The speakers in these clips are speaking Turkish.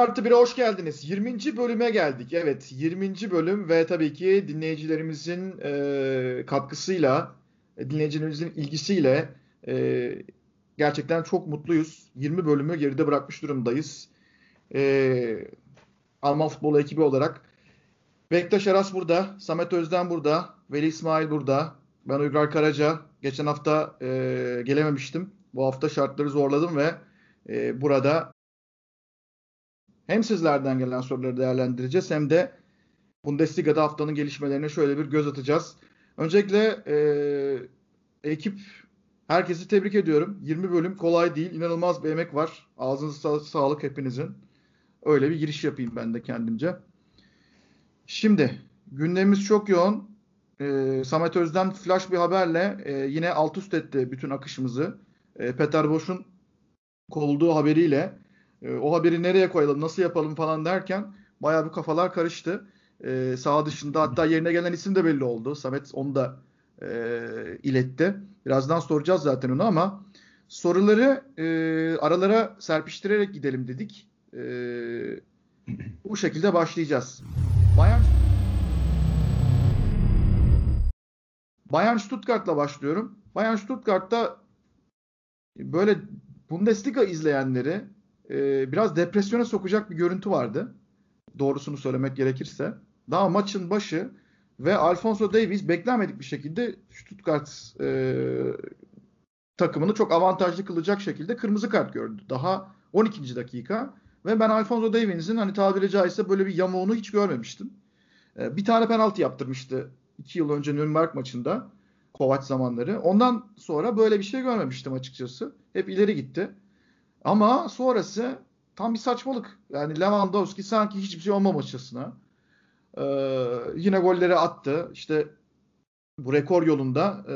50 artı 1'e hoş geldiniz. 20. bölüme geldik. Evet 20. bölüm ve tabii ki dinleyicilerimizin e, katkısıyla, dinleyicilerimizin ilgisiyle e, gerçekten çok mutluyuz. 20 bölümü geride bırakmış durumdayız. E, Alman futbolu ekibi olarak. Bektaş Aras burada, Samet Özden burada, Veli İsmail burada. Ben Uygar Karaca. Geçen hafta e, gelememiştim. Bu hafta şartları zorladım ve e, burada hem sizlerden gelen soruları değerlendireceğiz hem de Bundesliga'da haftanın gelişmelerine şöyle bir göz atacağız. Öncelikle e, ekip herkesi tebrik ediyorum. 20 bölüm kolay değil. İnanılmaz bir emek var. Ağzınıza sa- sağlık hepinizin. Öyle bir giriş yapayım ben de kendimce. Şimdi gündemimiz çok yoğun. E, Samet Özden flash bir haberle e, yine alt üst etti bütün akışımızı. E, Peter Boş'un kovulduğu haberiyle e, o haberi nereye koyalım, nasıl yapalım falan derken bayağı bir kafalar karıştı. E, sağ dışında hatta yerine gelen isim de belli oldu. Samet onu da e, iletti. Birazdan soracağız zaten onu ama soruları e, aralara serpiştirerek gidelim dedik. E, bu şekilde başlayacağız. Bayern Bayern Stuttgart'la başlıyorum. Bayern Stuttgart'ta böyle Bundesliga izleyenleri e, biraz depresyona sokacak bir görüntü vardı. Doğrusunu söylemek gerekirse. Daha maçın başı ve Alfonso Davies beklenmedik bir şekilde Stuttgart e, takımını çok avantajlı kılacak şekilde kırmızı kart gördü. Daha 12. dakika ve ben Alfonso Davies'in hani tabiri caizse böyle bir yamuğunu hiç görmemiştim. E, bir tane penaltı yaptırmıştı 2 yıl önce Nürnberg maçında. Kovac zamanları. Ondan sonra böyle bir şey görmemiştim açıkçası. Hep ileri gitti. Ama sonrası tam bir saçmalık. Yani Lewandowski sanki hiçbir şey olmamışçasına. Ee, yine golleri attı. İşte bu rekor yolunda e,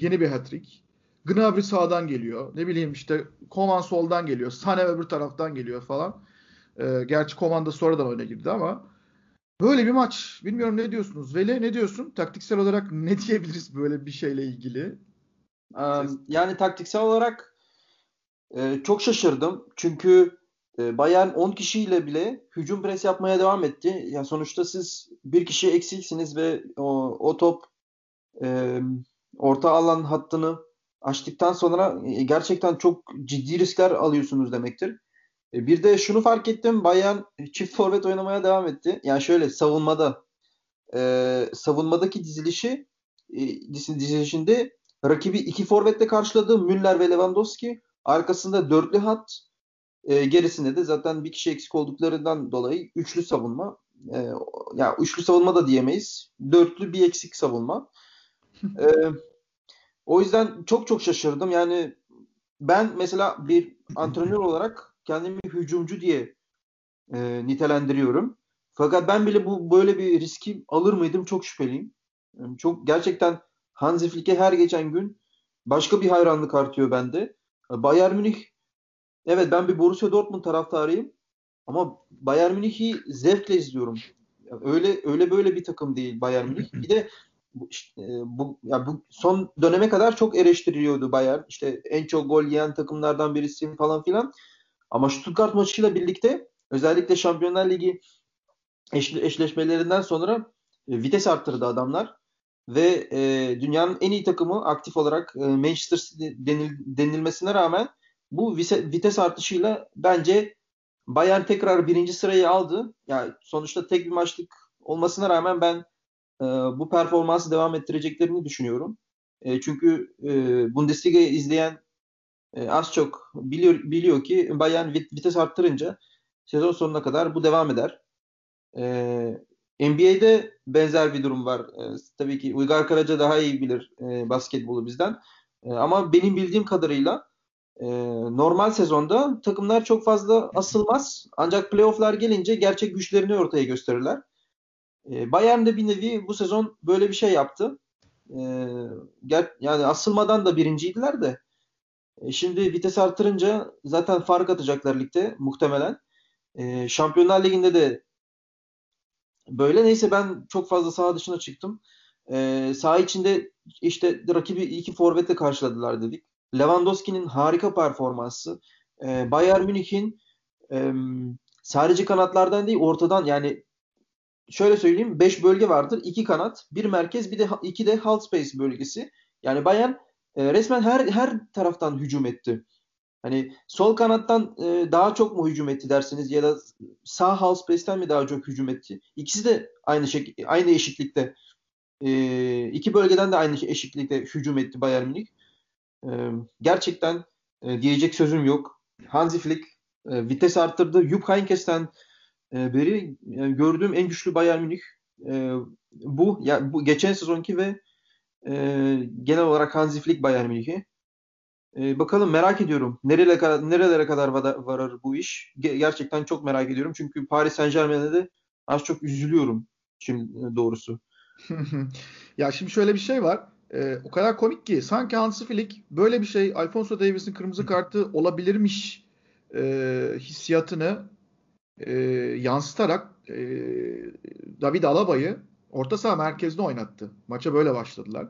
yeni bir hat-trick. Gnabry sağdan geliyor. Ne bileyim işte Koman soldan geliyor. Sane öbür taraftan geliyor falan. Ee, gerçi Koman da sonradan oyuna girdi ama böyle bir maç. Bilmiyorum ne diyorsunuz? Veli ne diyorsun? Taktiksel olarak ne diyebiliriz böyle bir şeyle ilgili? Yani taktiksel olarak ee, çok şaşırdım. Çünkü e, Bayern 10 kişiyle bile hücum pres yapmaya devam etti. Ya sonuçta siz bir kişi eksiksiniz ve o, o top e, orta alan hattını açtıktan sonra e, gerçekten çok ciddi riskler alıyorsunuz demektir. E, bir de şunu fark ettim. Bayern çift forvet oynamaya devam etti. Yani şöyle savunmada e, savunmadaki dizilişi e, dizilişinde rakibi iki forvetle karşıladı. Müller ve Lewandowski. Arkasında dörtlü hat, e, gerisinde de zaten bir kişi eksik olduklarından dolayı üçlü savunma. E, ya yani üçlü savunma da diyemeyiz. Dörtlü bir eksik savunma. e, o yüzden çok çok şaşırdım. Yani ben mesela bir antrenör olarak kendimi hücumcu diye e, nitelendiriyorum. Fakat ben bile bu böyle bir riski alır mıydım çok şüpheliyim. Çok gerçekten Hansi Flick'e her geçen gün başka bir hayranlık artıyor bende. Bayern Münih evet ben bir Borussia Dortmund taraftarıyım ama Bayern Münih'i zevkle izliyorum. Öyle öyle böyle bir takım değil Bayern Münih. Bir de bu, işte, bu, ya bu son döneme kadar çok eleştiriliyordu Bayern. İşte en çok gol yiyen takımlardan birisi falan filan. Ama Stuttgart maçıyla birlikte özellikle Şampiyonlar Ligi eş, eşleşmelerinden sonra e, vites arttırdı adamlar ve e, dünyanın en iyi takımı aktif olarak e, Manchester City denil, denilmesine rağmen bu vise, vites artışıyla bence Bayern tekrar birinci sırayı aldı. Yani sonuçta tek bir maçlık olmasına rağmen ben e, bu performansı devam ettireceklerini düşünüyorum. E, çünkü e, Bundesliga'yı izleyen e, az çok biliyor biliyor ki Bayern vites arttırınca sezon sonuna kadar bu devam eder. E, NBA'de benzer bir durum var. E, tabii ki Uygar Karaca daha iyi bilir e, basketbolu bizden. E, ama benim bildiğim kadarıyla e, normal sezonda takımlar çok fazla asılmaz. Ancak playofflar gelince gerçek güçlerini ortaya gösterirler. E, Bayern de bir nevi bu sezon böyle bir şey yaptı. E, ger- yani asılmadan da birinciydiler de. E, şimdi vites artırınca zaten fark atacaklar ligde muhtemelen. E, Şampiyonlar Ligi'nde de Böyle neyse ben çok fazla saha dışına çıktım. Ee, saha içinde işte rakibi iki forvetle karşıladılar dedik. Lewandowski'nin harika performansı. Ee, Bayern Münih'in e, sadece kanatlardan değil ortadan yani şöyle söyleyeyim 5 bölge vardır. 2 kanat, bir merkez, bir de 2 de half space bölgesi. Yani Bayern e, resmen her her taraftan hücum etti. Hani sol kanattan e, daha çok mu hücum etti dersiniz ya da sağ half space'ten mi daha çok hücum etti? İkisi de aynı şek aynı eşitlikte. E, iki bölgeden de aynı eşitlikte hücum etti Bayern Münih. E, gerçekten e, diyecek sözüm yok. Hansi Flick e, vites arttırdı. Jupp Heynckes'ten e, beri yani gördüğüm en güçlü Bayern Münih e, bu. Ya bu geçen sezonki ve e, genel olarak Hansi Flick Bayern Münih'i. E, bakalım merak ediyorum. Nerelere kadar, nerelere kadar varır bu iş? Gerçekten çok merak ediyorum. Çünkü Paris Saint Germain'de de az çok üzülüyorum şimdi e, doğrusu. ya şimdi şöyle bir şey var. Ee, o kadar komik ki sanki Hansi Flick böyle bir şey Alfonso Davies'in kırmızı kartı olabilirmiş e, hissiyatını e, yansıtarak e, David Alaba'yı orta saha merkezinde oynattı. Maça böyle başladılar.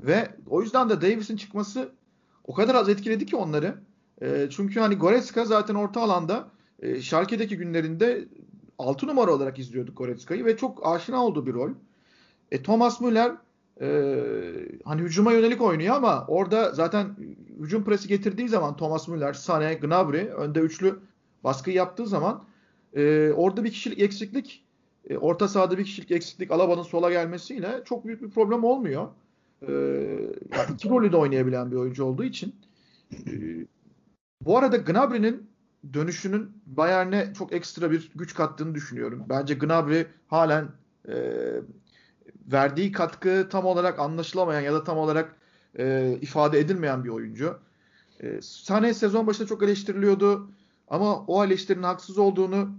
Ve o yüzden de Davis'in çıkması o kadar az etkiledi ki onları. E, çünkü hani Goretzka zaten orta alanda e, Schalke'deki günlerinde 6 numara olarak izliyorduk Goretzka'yı ve çok aşina olduğu bir rol. E, Thomas Müller e, hani hücuma yönelik oynuyor ama orada zaten hücum presi getirdiği zaman Thomas Müller, Sané, Gnabry önde üçlü baskı yaptığı zaman e, orada bir kişilik eksiklik e, orta sahada bir kişilik eksiklik Alaba'nın sola gelmesiyle çok büyük bir problem olmuyor. E, yani iki rolü de oynayabilen bir oyuncu olduğu için. E, bu arada Gnabry'nin dönüşünün Bayern'e çok ekstra bir güç kattığını düşünüyorum. Bence Gnabry halen e, verdiği katkı tam olarak anlaşılamayan ya da tam olarak e, ifade edilmeyen bir oyuncu. E, Sane sezon başında çok eleştiriliyordu ama o eleştirinin haksız olduğunu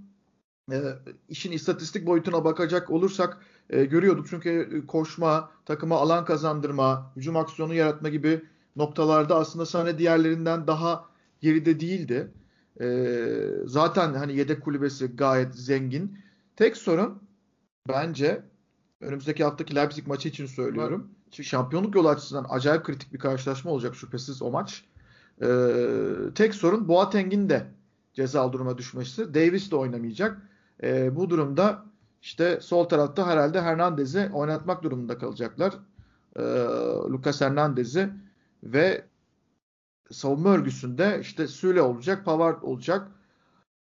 e, işin istatistik boyutuna bakacak olursak e, görüyorduk. Çünkü koşma, takıma alan kazandırma, hücum aksiyonu yaratma gibi noktalarda aslında Sane diğerlerinden daha geride değildi. E, zaten hani yedek kulübesi gayet zengin. Tek sorun bence önümüzdeki haftaki Leipzig maçı için söylüyorum. Çünkü şampiyonluk yolu açısından acayip kritik bir karşılaşma olacak şüphesiz o maç. Ee, tek sorun Boateng'in de ceza duruma düşmesi. Davis de oynamayacak. Ee, bu durumda işte sol tarafta herhalde Hernandez'i oynatmak durumunda kalacaklar. Ee, Lucas Hernandez'i ve savunma örgüsünde işte Süle olacak, Pavard olacak,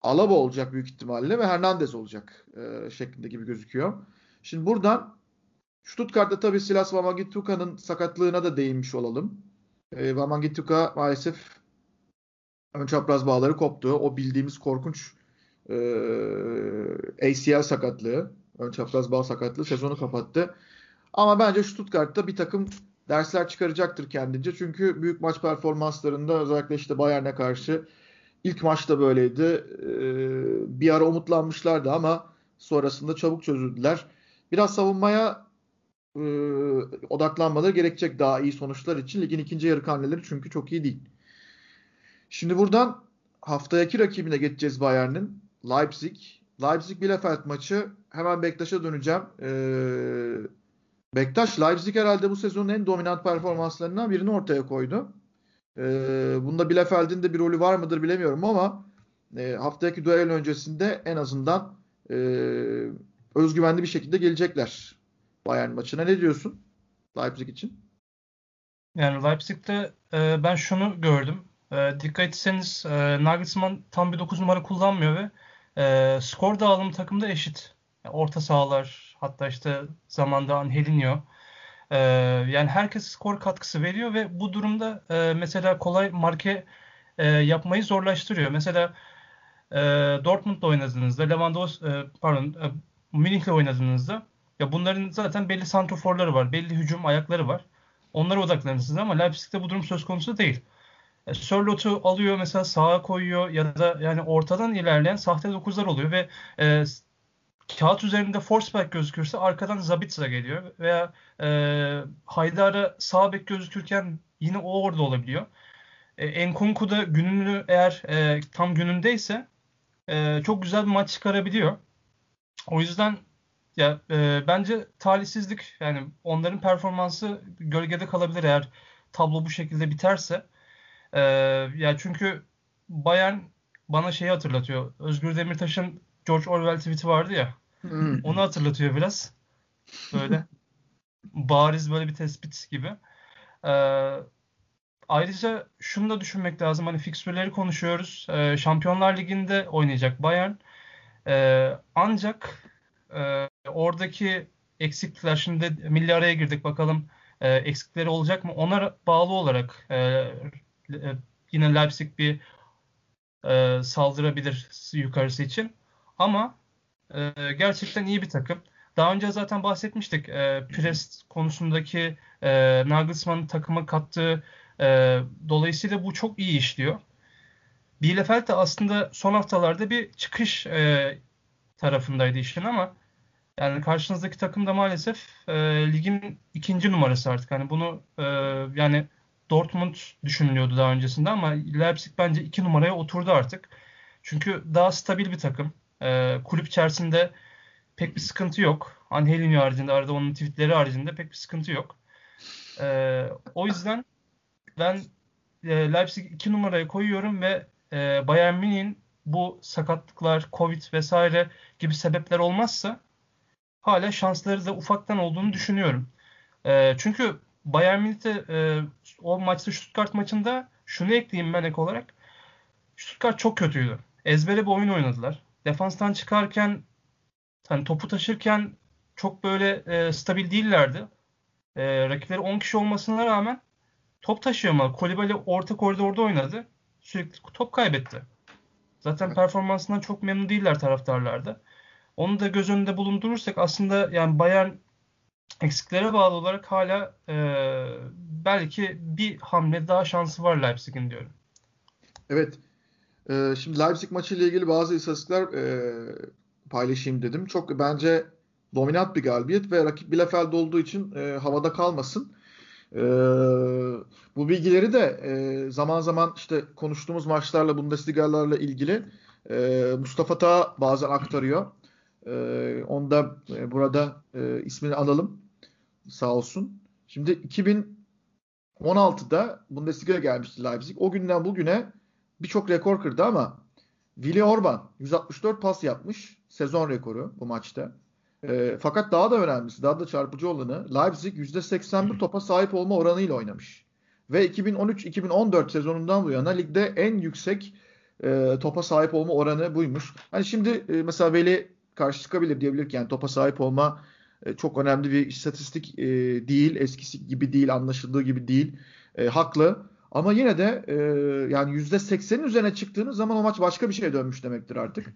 Alaba olacak büyük ihtimalle ve Hernandez olacak e, şeklinde gibi gözüküyor. Şimdi buradan Stuttgart'ta tabii Silas Wamagituka'nın sakatlığına da değinmiş olalım. E, Wamagituka maalesef ön çapraz bağları koptu. O bildiğimiz korkunç e, ACL sakatlığı, ön çapraz bağ sakatlığı sezonu kapattı. Ama bence Stuttgart'ta bir takım dersler çıkaracaktır kendince. Çünkü büyük maç performanslarında özellikle işte Bayern'e karşı ilk maçta böyleydi. E, bir ara umutlanmışlardı ama sonrasında çabuk çözüldüler biraz savunmaya e, odaklanmaları gerekecek daha iyi sonuçlar için. Ligin ikinci yarı karneleri çünkü çok iyi değil. Şimdi buradan haftayaki rakibine geçeceğiz Bayern'in. Leipzig. Leipzig-Bielefeld maçı. Hemen Bektaş'a döneceğim. Ee, Bektaş, Leipzig herhalde bu sezonun en dominant performanslarından birini ortaya koydu. Ee, bunda Bielefeld'in de bir rolü var mıdır bilemiyorum ama e, haftaki duel öncesinde en azından e, özgüvenli bir şekilde gelecekler Bayern maçına. Ne diyorsun Leipzig için? Yani Leipzig'te e, ben şunu gördüm. E, dikkat etseniz e, Nagelsmann tam bir 9 numara kullanmıyor ve e, skor dağılımı takımda eşit. Yani orta sahalar hatta işte zamanda Angelinho e, yani herkes skor katkısı veriyor ve bu durumda e, mesela kolay marke e, yapmayı zorlaştırıyor. Mesela e, Dortmund'da oynadığınızda Lewandowski e, pardon e, Münih'le oynadığınızda ya bunların zaten belli santroforları var. Belli hücum ayakları var. Onlara odaklanırsınız ama Leipzig'te bu durum söz konusu değil. E, Sörlot'u alıyor mesela sağa koyuyor ya da yani ortadan ilerleyen sahte dokuzlar oluyor ve e, kağıt üzerinde Forsberg gözükürse arkadan Zabitza geliyor veya e, Haydar'a sağ bek gözükürken yine o orada olabiliyor. E, Enkunku da gününü eğer e, tam günündeyse e, çok güzel bir maç çıkarabiliyor. O yüzden ya e, bence talihsizlik yani onların performansı gölgede kalabilir eğer tablo bu şekilde biterse. E, ya çünkü Bayern bana şeyi hatırlatıyor. Özgür Demirtaş'ın George Orwell tweet'i vardı ya. Hmm. Onu hatırlatıyor biraz. Böyle bariz böyle bir tespit gibi. Ee, ayrıca şunu da düşünmek lazım. Hani fikstürleri konuşuyoruz. Ee, Şampiyonlar Ligi'nde oynayacak Bayern. Ee, ancak e, oradaki eksiklikler şimdi milli araya girdik bakalım e, eksikleri olacak mı? Ona bağlı olarak e, e, yine Leipzig bir e, saldırabilir yukarısı için. Ama e, gerçekten iyi bir takım. Daha önce zaten bahsetmiştik. E, pres konusundaki e, Nagelsmann'ın takıma kattığı e, dolayısıyla bu çok iyi işliyor. Bielefeld de aslında son haftalarda bir çıkış e, tarafındaydı işin ama yani karşınızdaki takım da maalesef e, ligin ikinci numarası artık. Hani bunu e, yani Dortmund düşünülüyordu daha öncesinde ama Leipzig bence iki numaraya oturdu artık. Çünkü daha stabil bir takım. E, kulüp içerisinde pek bir sıkıntı yok. Angelino haricinde, arada onun tweetleri haricinde pek bir sıkıntı yok. E, o yüzden ben e, Leipzig 2 numaraya koyuyorum ve e, Bayern Münih'in bu sakatlıklar, Covid vesaire gibi sebepler olmazsa hala şansları da ufaktan olduğunu düşünüyorum. E, çünkü Bayern Münih'te e, o maçta Stuttgart maçında şunu ekleyeyim ben ek olarak. Stuttgart çok kötüydü. Ezbere bir oyun oynadılar. Defanstan çıkarken hani topu taşırken çok böyle e, stabil değillerdi. E, rakipleri 10 kişi olmasına rağmen top taşıyamadı. Kolibali orta koridorda oynadı. Sürekli top kaybetti. Zaten performansından çok memnun değiller taraftarlarda. Onu da göz önünde bulundurursak aslında yani Bayern eksiklere bağlı olarak hala e, belki bir hamle daha şansı var Leipzig'in diyorum. Evet. E, şimdi Leipzig maçı ile ilgili bazı istatistikler e, paylaşayım dedim. Çok bence dominant bir galibiyet ve rakip Bielefeld olduğu için e, havada kalmasın. E, bu bilgileri de e, zaman zaman işte konuştuğumuz maçlarla Bundesliga'larla ilgili e, Mustafa Ta bazen aktarıyor. E, onu da e, burada e, ismini alalım. Sağ olsun. Şimdi 2016'da Bundesliga'ya gelmişti Leipzig. O günden bugüne birçok rekor kırdı ama Willi Orban 164 pas yapmış. Sezon rekoru bu maçta. E, fakat daha da önemlisi, daha da çarpıcı olanı Leipzig %81 topa sahip olma oranıyla oynamış. Ve 2013-2014 sezonundan bu yana ligde en yüksek e, topa sahip olma oranı buymuş. Hani şimdi e, mesela Veli karşı çıkabilir diyebilir ki yani topa sahip olma e, çok önemli bir istatistik e, değil. Eskisi gibi değil, anlaşıldığı gibi değil. E, haklı. Ama yine de e, yani %80'in üzerine çıktığınız zaman o maç başka bir şeye dönmüş demektir artık.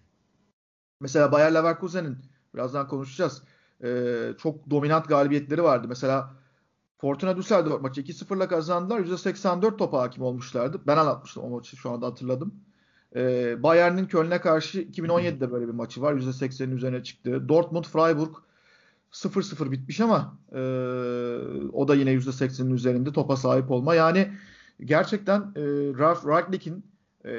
Mesela Bayer Leverkusen'in birazdan konuşacağız. E, çok dominant galibiyetleri vardı. Mesela Fortuna Düsseldorf maçı 2-0'la kazandılar. %84 topa hakim olmuşlardı. Ben anlatmıştım o maçı şu anda hatırladım. E, Bayern'in Köln'e karşı 2017'de böyle bir maçı var. %80'in üzerine çıktı. Dortmund Freiburg 0-0 bitmiş ama e, o da yine %80'in üzerinde topa sahip olma. Yani gerçekten e, Ralf Ragnick'in e,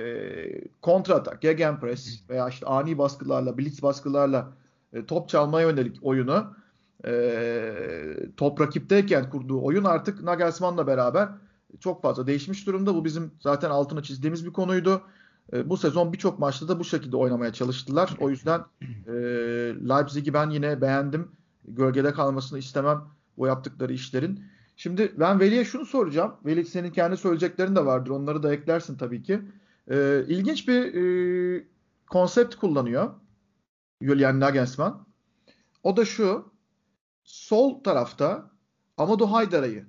kontra atak, gegenpress veya işte ani baskılarla, blitz baskılarla e, top çalmaya yönelik oyunu e, top rakipteyken kurduğu oyun artık Nagelsmann'la beraber çok fazla değişmiş durumda. Bu bizim zaten altına çizdiğimiz bir konuydu. E, bu sezon birçok maçta da bu şekilde oynamaya çalıştılar. O yüzden e, Leipzig'i ben yine beğendim. Gölgede kalmasını istemem bu yaptıkları işlerin. Şimdi ben Veli'ye şunu soracağım. Veli senin kendi söyleyeceklerin de vardır. Onları da eklersin tabii ki. E, ilginç bir e, konsept kullanıyor. Julian Nagelsmann. O da şu. Sol tarafta Amadou Haydara'yı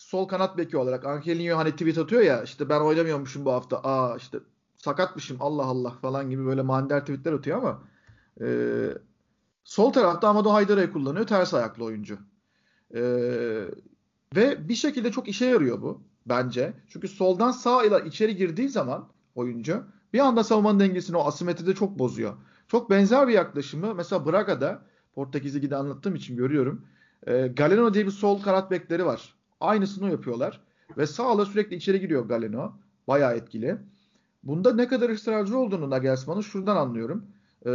sol kanat beki olarak Angelino hani tweet atıyor ya işte ben oynamıyormuşum bu hafta. Aa işte sakatmışım Allah Allah falan gibi böyle manidar tweetler atıyor ama e, sol tarafta Amadou Haydara'yı kullanıyor ters ayaklı oyuncu. E, ve bir şekilde çok işe yarıyor bu bence. Çünkü soldan sağ ile içeri girdiği zaman oyuncu bir anda savunmanın dengesini o asimetride çok bozuyor. Çok benzer bir yaklaşımı mesela Braga'da Portekiz Ligi'de anlattığım için görüyorum. E, Galeno diye bir sol kanat bekleri var. Aynısını yapıyorlar. Ve sağla sürekli içeri giriyor Galeno. Bayağı etkili. Bunda ne kadar ısrarcı olduğunu Nagelsmann'ın şuradan anlıyorum. E,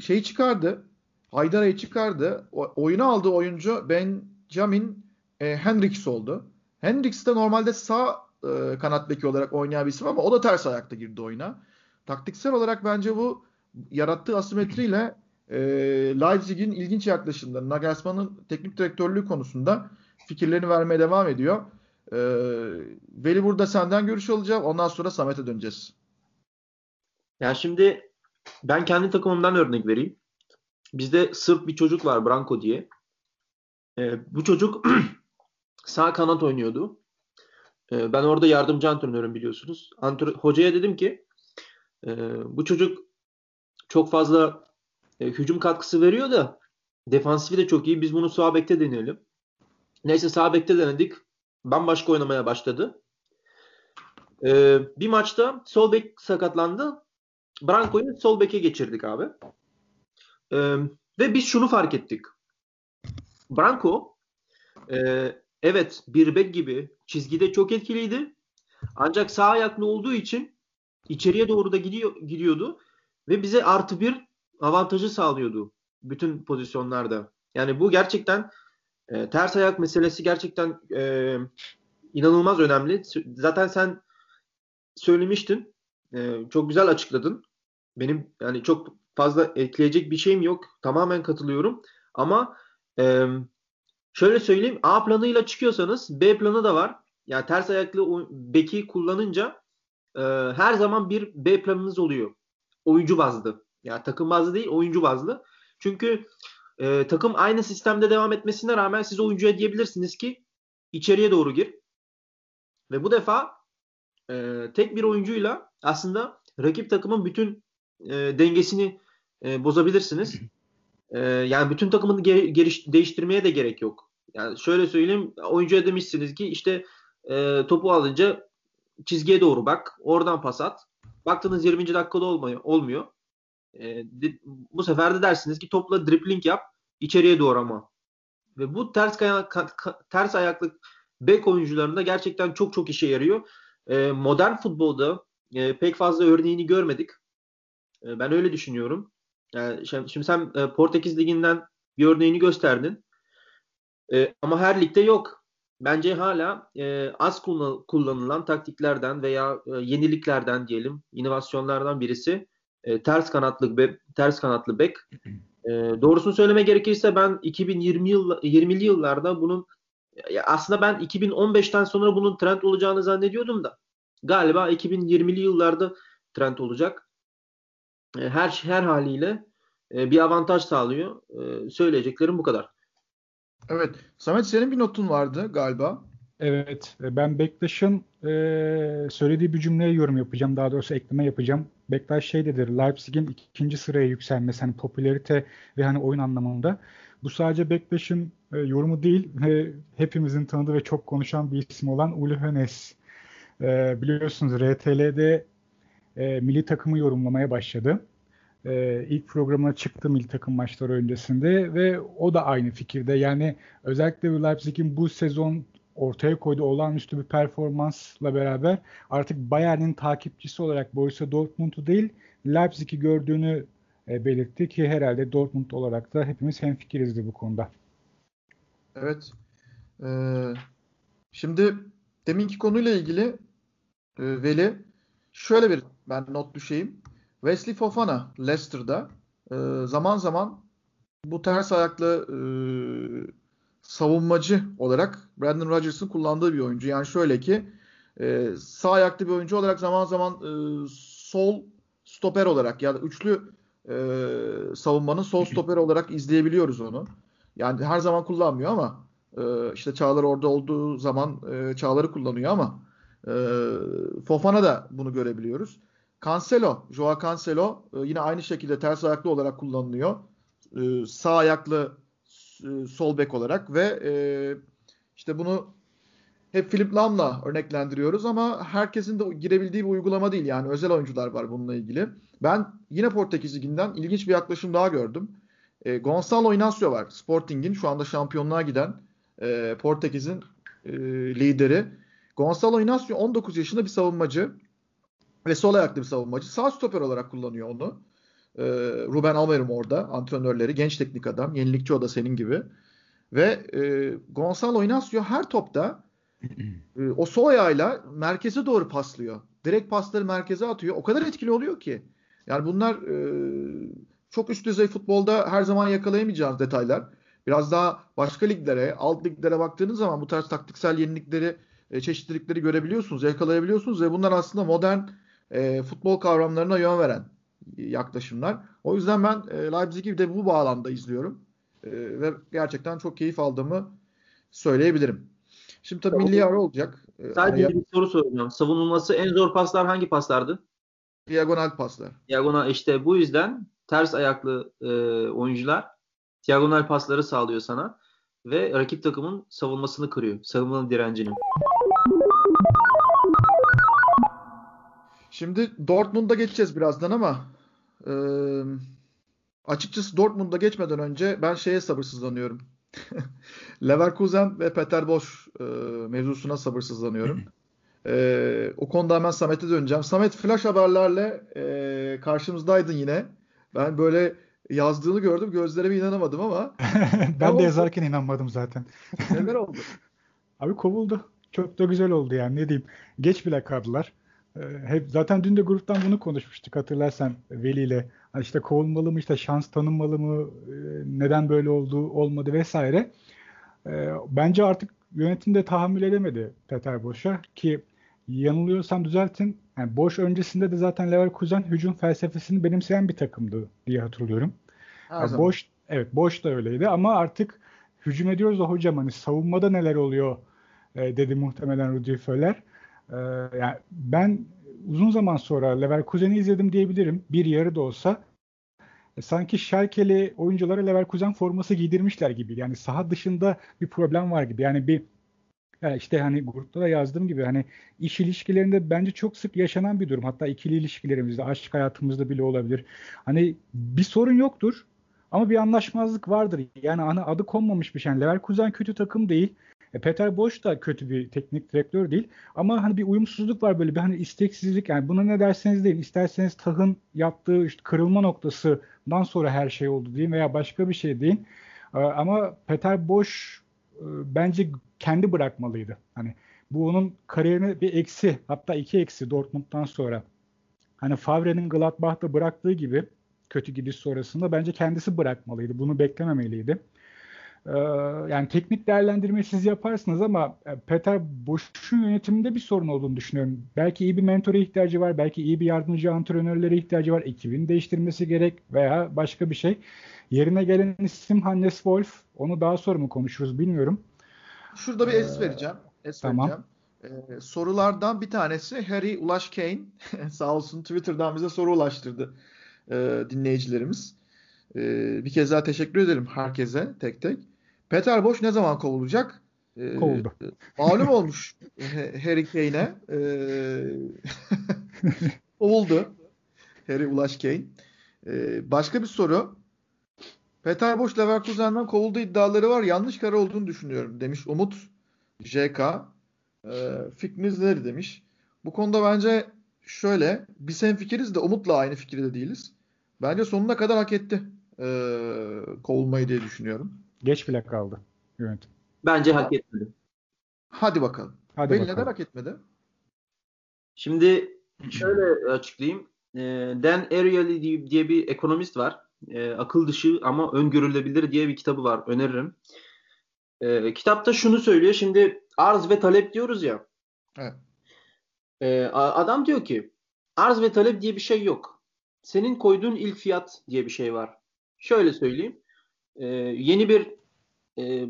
şeyi çıkardı. Haydara'yı çıkardı. O, oyuna aldığı oyuncu Benjamin e, Hendricks oldu. Hendricks de normalde sağ e, kanat beki olarak oynayan bir isim ama o da ters ayakta girdi oyuna. taktiksel olarak bence bu yarattığı asimetriyle e, Leipzig'in ilginç yaklaşımları, Nagelsmann'ın teknik direktörlüğü konusunda fikirlerini vermeye devam ediyor. E, Veli burada senden görüş alacağım. Ondan sonra Samet'e döneceğiz. Yani şimdi ben kendi takımımdan örnek vereyim. Bizde Sırp bir çocuk var Branko diye. E, bu çocuk sağ kanat oynuyordu. E, ben orada yardımcı antrenörüm biliyorsunuz. Antrenör, hocaya dedim ki e, bu çocuk çok fazla e, hücum katkısı veriyor da defansifi de çok iyi. Biz bunu sağ bekte deneyelim. Neyse sağ bekte denedik. Bambaşka oynamaya başladı. E, bir maçta sol bek sakatlandı. Branko'yu sol beke geçirdik abi. E, ve biz şunu fark ettik. Branko e, evet bir bek gibi çizgide çok etkiliydi. Ancak sağ ayaklı olduğu için içeriye doğru da gidiyor, gidiyordu ve bize artı bir avantajı sağlıyordu bütün pozisyonlarda. Yani bu gerçekten e, ters ayak meselesi gerçekten e, inanılmaz önemli. Zaten sen söylemiştin. E, çok güzel açıkladın. Benim yani çok fazla ekleyecek bir şeyim yok. Tamamen katılıyorum. Ama e, şöyle söyleyeyim. A planıyla çıkıyorsanız B planı da var. Yani ters ayaklı beki kullanınca e, her zaman bir B planınız oluyor. Oyuncu bazlı. Yani takım bazlı değil, oyuncu bazlı. Çünkü e, takım aynı sistemde devam etmesine rağmen siz oyuncuya diyebilirsiniz ki içeriye doğru gir. Ve bu defa e, tek bir oyuncuyla aslında rakip takımın bütün e, dengesini e, bozabilirsiniz. E, yani bütün takımını ge- geriş- değiştirmeye de gerek yok. Yani şöyle söyleyeyim, oyuncuya demişsiniz ki işte e, topu alınca çizgiye doğru bak, oradan pas at. Baktınız 20. dakikada olmuyor. olmuyor. E, bu sefer de dersiniz ki topla dribbling yap, içeriye doğru ama. Ve bu ters kaya, ka, ka, ters ayaklı bek oyuncularında gerçekten çok çok işe yarıyor. E, modern futbolda e, pek fazla örneğini görmedik. E, ben öyle düşünüyorum. Yani şimdi sen e, Portekiz liginden bir örneğini gösterdin. E, ama her ligde yok. Bence hala e, az kullanılan taktiklerden veya e, yeniliklerden diyelim, inovasyonlardan birisi e, ters kanatlı be, ters kanatlı bek. E, doğrusunu söyleme gerekirse ben 2020 yıl 20'li yıllarda bunun ya aslında ben 2015'ten sonra bunun trend olacağını zannediyordum da galiba 2020'li yıllarda trend olacak. E, her her haliyle e, bir avantaj sağlıyor. E, söyleyeceklerim bu kadar. Evet. Samet senin bir notun vardı galiba. Evet. Ben Bektaş'ın e, söylediği bir cümleye yorum yapacağım. Daha doğrusu ekleme yapacağım. Bektaş şey dedi. Leipzig'in ikinci sıraya yükselmesi. Hani popülarite ve hani oyun anlamında. Bu sadece Bektaş'ın e, yorumu değil. E, hepimizin tanıdığı ve çok konuşan bir isim olan Uli Hoeneß. E, biliyorsunuz RTL'de e, milli takımı yorumlamaya başladı e, ilk programına çıktı milli takım maçları öncesinde ve o da aynı fikirde. Yani özellikle Leipzig'in bu sezon ortaya koyduğu olağanüstü bir performansla beraber artık Bayern'in takipçisi olarak Borussia Dortmund'u değil Leipzig'i gördüğünü e, belirtti ki herhalde Dortmund olarak da hepimiz hemfikirizdi bu konuda. Evet. Ee, şimdi deminki konuyla ilgili e, Veli şöyle bir ben not düşeyim. Wesley Fofana Leicester'da e, zaman zaman bu ters ayaklı e, savunmacı olarak Brandon Rodgers'ın kullandığı bir oyuncu. Yani şöyle ki e, sağ ayaklı bir oyuncu olarak zaman zaman e, sol stoper olarak ya da üçlü e, savunmanın sol stoper olarak izleyebiliyoruz onu. Yani her zaman kullanmıyor ama e, işte Çağlar orada olduğu zaman e, Çağlar'ı kullanıyor ama e, Fofana da bunu görebiliyoruz. Cancelo, Joao Cancelo e, yine aynı şekilde ters ayaklı olarak kullanılıyor. E, sağ ayaklı e, sol bek olarak ve işte bunu hep Philip Lam'la örneklendiriyoruz ama herkesin de girebildiği bir uygulama değil. Yani özel oyuncular var bununla ilgili. Ben yine Portekiz Ligi'nden ilginç bir yaklaşım daha gördüm. E, Gonçalo Inacio var. Sporting'in şu anda şampiyonluğa giden e, Portekiz'in e, lideri. Gonçalo Inacio 19 yaşında bir savunmacı ve sol ayaklı bir savunmacı. Sağ stoper olarak kullanıyor onu. Ee, Ruben Amorim orada antrenörleri. Genç teknik adam. Yenilikçi o da senin gibi. Ve e, Gonzalo Inacio her topta e, o sol ayağıyla merkeze doğru paslıyor. direkt pasları merkeze atıyor. O kadar etkili oluyor ki. Yani bunlar e, çok üst düzey futbolda her zaman yakalayamayacağınız detaylar. Biraz daha başka liglere, alt liglere baktığınız zaman bu tarz taktiksel yenilikleri, e, çeşitlilikleri görebiliyorsunuz, yakalayabiliyorsunuz ve bunlar aslında modern e, futbol kavramlarına yön veren yaklaşımlar. O yüzden ben e, Leipzig'i de bu bağlamda izliyorum e, ve gerçekten çok keyif aldığımı söyleyebilirim. Şimdi tabii milli ara olacak. E, Sadece araya... bir soru soracağım. Savunulması en zor paslar hangi paslardı? Diagonal paslar. Diagonal işte bu yüzden ters ayaklı e, oyuncular diagonal pasları sağlıyor sana ve rakip takımın savunmasını kırıyor. Savunmanın direncini. Şimdi Dortmund'a geçeceğiz birazdan ama e, açıkçası Dortmund'a geçmeden önce ben şeye sabırsızlanıyorum. Leverkusen ve Peter Bosch e, mevzusuna sabırsızlanıyorum. e, o konuda hemen Samet'e döneceğim. Samet flash haberlerle e, karşımızdaydın yine. Ben böyle yazdığını gördüm. Gözlerime inanamadım ama. ben de yazarken inanmadım zaten. Neler oldu? Abi kovuldu. Çok da güzel oldu yani ne diyeyim. Geç bile kaldılar. Ee, hep zaten dün de gruptan bunu konuşmuştuk hatırlarsan Veli ile. İşte kovulmalı mı işte şans tanınmalı mı e, neden böyle oldu olmadı vesaire. Ee, bence artık yönetim de tahammül edemedi Peter Boş'a ki yanılıyorsam düzeltin. Yani Boş öncesinde de zaten Leverkusen hücum felsefesini benimseyen bir takımdı diye hatırlıyorum. Yani Boş evet Boş da öyleydi ama artık hücum ediyoruz da hocam hani savunmada neler oluyor e, dedi muhtemelen Rudi Föller. E, yani ben uzun zaman sonra Leverkusen'i izledim diyebilirim. Bir yarı da olsa. E, sanki Schalke'li oyunculara Leverkusen forması giydirmişler gibi. Yani saha dışında bir problem var gibi. Yani bir işte hani grupta da yazdığım gibi hani iş ilişkilerinde bence çok sık yaşanan bir durum. Hatta ikili ilişkilerimizde, aşk hayatımızda bile olabilir. Hani bir sorun yoktur ama bir anlaşmazlık vardır. Yani hani adı konmamış bir şey. Yani Leverkusen kötü takım değil. E, Peter Boş da kötü bir teknik direktör değil. Ama hani bir uyumsuzluk var böyle bir hani isteksizlik. Yani buna ne derseniz deyin. İsterseniz Tah'ın yaptığı işte kırılma noktasından sonra her şey oldu deyin veya başka bir şey deyin. E, ama Peter Boş e, bence kendi bırakmalıydı. Hani bu onun kariyerine bir eksi hatta iki eksi Dortmund'dan sonra. Hani Favre'nin Gladbach'ta bıraktığı gibi kötü gidiş sonrasında bence kendisi bırakmalıydı. Bunu beklememeliydi. Ee, yani teknik değerlendirme siz yaparsınız ama e, Peter Boş'un yönetiminde bir sorun olduğunu düşünüyorum. Belki iyi bir mentora ihtiyacı var, belki iyi bir yardımcı antrenörlere ihtiyacı var, ekibini değiştirmesi gerek veya başka bir şey. Yerine gelen isim Hannes Wolf. Onu daha sonra mı konuşuruz bilmiyorum. Şurada bir es ee, vereceğim. Es tamam. vereceğim. Ee, sorulardan bir tanesi Harry Ulaş Kane. Sağ olsun Twitter'dan bize soru ulaştırdı e, dinleyicilerimiz. E, bir kez daha teşekkür ederim herkese tek tek. Peter Boş ne zaman kovulacak? E, Kovuldu. Malum olmuş Harry Kane'e. E, kovuldu. Harry Ulaş Kane. E, başka bir soru. Peter Boş Leverkusen'den kovuldu iddiaları var. Yanlış karar olduğunu düşünüyorum demiş Umut JK. E, fikriniz nedir demiş. Bu konuda bence şöyle biz hem fikiriz de Umut'la aynı fikirde değiliz. Bence sonuna kadar hak etti e, kovulmayı diye düşünüyorum. Geç bile kaldı yönetim. Bence hak etmedi. Hadi bakalım. Hadi Beni neden hak etmedi? Şimdi şöyle açıklayayım. E, Dan Ariely diye bir ekonomist var e, akıl dışı ama öngörülebilir diye bir kitabı var. Öneririm. E, kitapta şunu söylüyor. Şimdi arz ve talep diyoruz ya. Evet. Adam diyor ki arz ve talep diye bir şey yok. Senin koyduğun ilk fiyat diye bir şey var. Şöyle söyleyeyim. E, yeni bir e,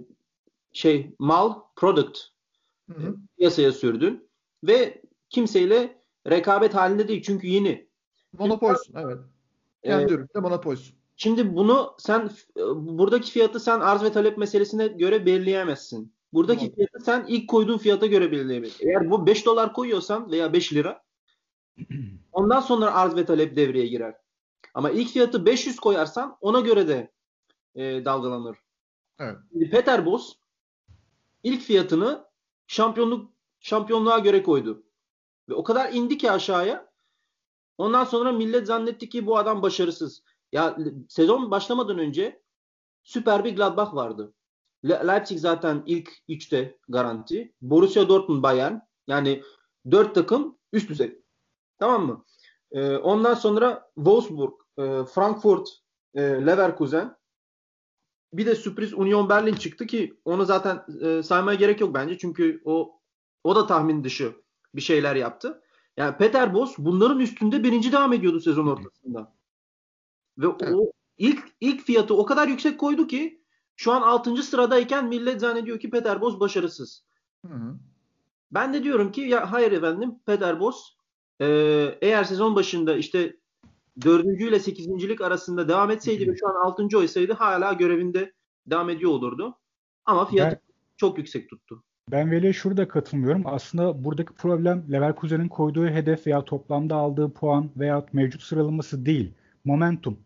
şey mal, product hı hı. piyasaya sürdün ve kimseyle rekabet halinde değil çünkü yeni. Monopolsun evet. Kendi e, üründe monopolsun. Şimdi bunu sen buradaki fiyatı sen arz ve talep meselesine göre belirleyemezsin. Buradaki evet. fiyatı sen ilk koyduğun fiyata göre belirleyebilirsin. Eğer bu 5 dolar koyuyorsan veya 5 lira ondan sonra arz ve talep devreye girer. Ama ilk fiyatı 500 koyarsan ona göre de e, dalgalanır. Evet. Şimdi Peter Bosz ilk fiyatını şampiyonluk şampiyonluğa göre koydu. Ve o kadar indi ki aşağıya. Ondan sonra millet zannetti ki bu adam başarısız. Ya sezon başlamadan önce süper bir Gladbach vardı. Le- Leipzig zaten ilk 3'te garanti. Borussia Dortmund Bayern yani 4 takım üst düzey. Tamam mı? E, ondan sonra Wolfsburg, e, Frankfurt, e, Leverkusen. Bir de sürpriz Union Berlin çıktı ki onu zaten e, saymaya gerek yok bence. Çünkü o o da tahmin dışı bir şeyler yaptı. Yani Peter Bosz bunların üstünde birinci devam ediyordu sezon ortasında. Ve evet. o ilk ilk fiyatı o kadar yüksek koydu ki şu an 6. sıradayken millet zannediyor ki Peter Bosz başarısız. Hı hı. Ben de diyorum ki ya hayır efendim Peter Bosz e, eğer sezon başında işte 4. ile 8. arasında devam etseydi ve şu an 6. oysaydı hala görevinde devam ediyor olurdu. Ama fiyatı ben, çok yüksek tuttu. Ben Veli'ye şurada katılmıyorum. Aslında buradaki problem Leverkusen'in koyduğu hedef veya toplamda aldığı puan veya mevcut sıralaması değil. Momentum.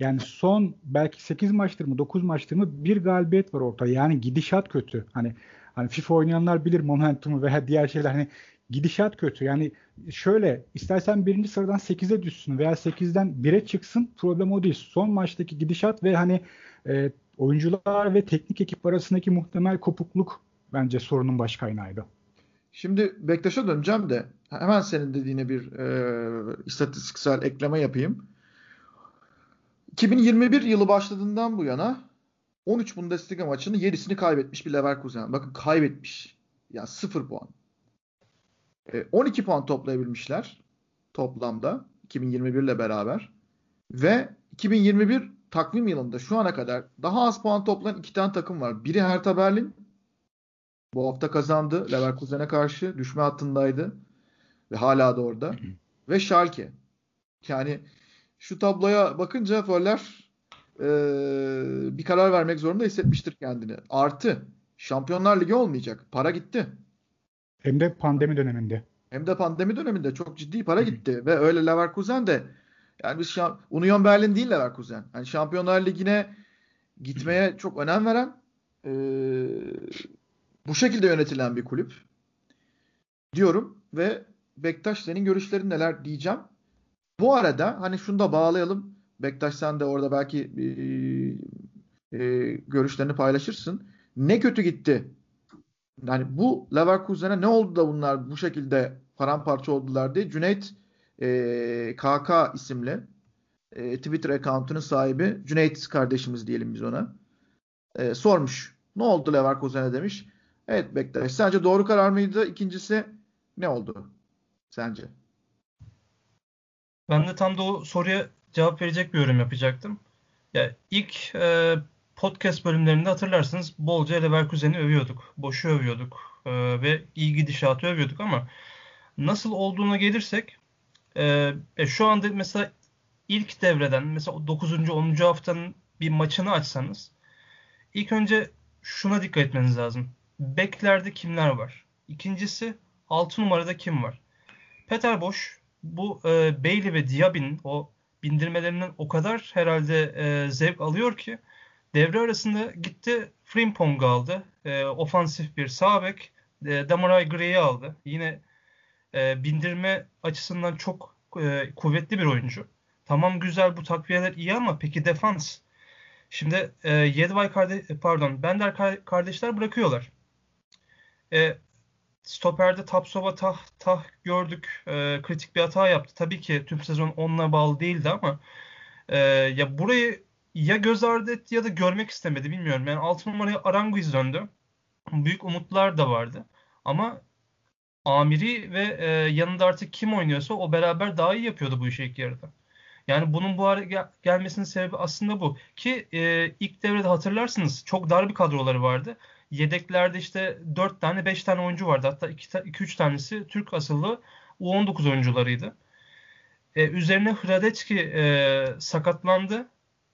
Yani son belki 8 maçtır mı 9 maçtır mı bir galibiyet var ortada. Yani gidişat kötü. Hani hani FIFA oynayanlar bilir momentumu veya diğer şeyler. Hani gidişat kötü. Yani şöyle istersen birinci sıradan 8'e düşsün veya 8'den 1'e çıksın problem o değil. Son maçtaki gidişat ve hani e, oyuncular ve teknik ekip arasındaki muhtemel kopukluk bence sorunun baş kaynağıydı. Şimdi Bektaş'a döneceğim de hemen senin dediğine bir e, istatistiksel ekleme yapayım. 2021 yılı başladığından bu yana 13 Bundesliga maçının 7'sini kaybetmiş bir Leverkusen. Bakın kaybetmiş. Ya yani 0 puan. E, 12 puan toplayabilmişler toplamda 2021 ile beraber. Ve 2021 takvim yılında şu ana kadar daha az puan toplayan iki tane takım var. Biri Hertha Berlin. Bu hafta kazandı. Leverkusen'e karşı düşme hattındaydı. Ve hala da orada. Ve Schalke. Yani şu tabloya bakınca Föller e, bir karar vermek zorunda hissetmiştir kendini. Artı Şampiyonlar Ligi olmayacak. Para gitti. Hem de pandemi döneminde. Hem de pandemi döneminde çok ciddi para gitti. Ve öyle Leverkusen de yani biz şamp- Union Berlin değil Leverkusen. Yani Şampiyonlar Ligi'ne gitmeye çok önem veren e, bu şekilde yönetilen bir kulüp diyorum ve Bektaş senin görüşlerin neler diyeceğim. Bu arada hani şunu da bağlayalım. Bektaş sen de orada belki e, e, görüşlerini paylaşırsın. Ne kötü gitti? Yani bu Leverkusen'e ne oldu da bunlar bu şekilde paramparça oldular diye Cüneyt e, KK isimli e, Twitter account'unun sahibi Cüneyt kardeşimiz diyelim biz ona e, sormuş. Ne oldu Leverkusen'e demiş. Evet Bektaş. Sence doğru karar mıydı? İkincisi ne oldu? Sence? Ben de tam da o soruya cevap verecek bir yorum yapacaktım. Ya ilk e, podcast bölümlerinde hatırlarsınız bolca Leverkusen'i övüyorduk. Boşu övüyorduk. E, ve iyi gidişatı övüyorduk ama nasıl olduğuna gelirsek e, e, şu anda mesela ilk devreden mesela 9. 10. haftanın bir maçını açsanız ilk önce şuna dikkat etmeniz lazım. Beklerde kimler var? İkincisi 6 numarada kim var? Peter Bosch bu e, Bailey ve Diaby'nin o bindirmelerinden o kadar herhalde e, zevk alıyor ki devre arasında gitti Frimpong aldı. E, ofansif bir sağ bek. E, Damaray Gray'i aldı. Yine e, bindirme açısından çok e, kuvvetli bir oyuncu. Tamam güzel bu takviyeler iyi ama peki defans? Şimdi e, Yedvay kardeş pardon Bender kardeşler bırakıyorlar. E, stoperde Tapsova tah tah gördük. E, kritik bir hata yaptı. Tabii ki tüm sezon onunla bağlı değildi ama e, ya burayı ya göz ardı etti ya da görmek istemedi bilmiyorum. Yani 6 numaraya Aranguiz döndü. Büyük umutlar da vardı. Ama Amiri ve e, yanında artık kim oynuyorsa o beraber daha iyi yapıyordu bu işi ilk yarıda. Yani bunun bu hale gel- gelmesinin sebebi aslında bu. Ki e, ilk devrede hatırlarsınız çok dar bir kadroları vardı yedeklerde işte 4 tane 5 tane oyuncu vardı. Hatta 2-3 tanesi Türk asıllı U19 oyuncularıydı. Ee, üzerine Hradecki e, sakatlandı.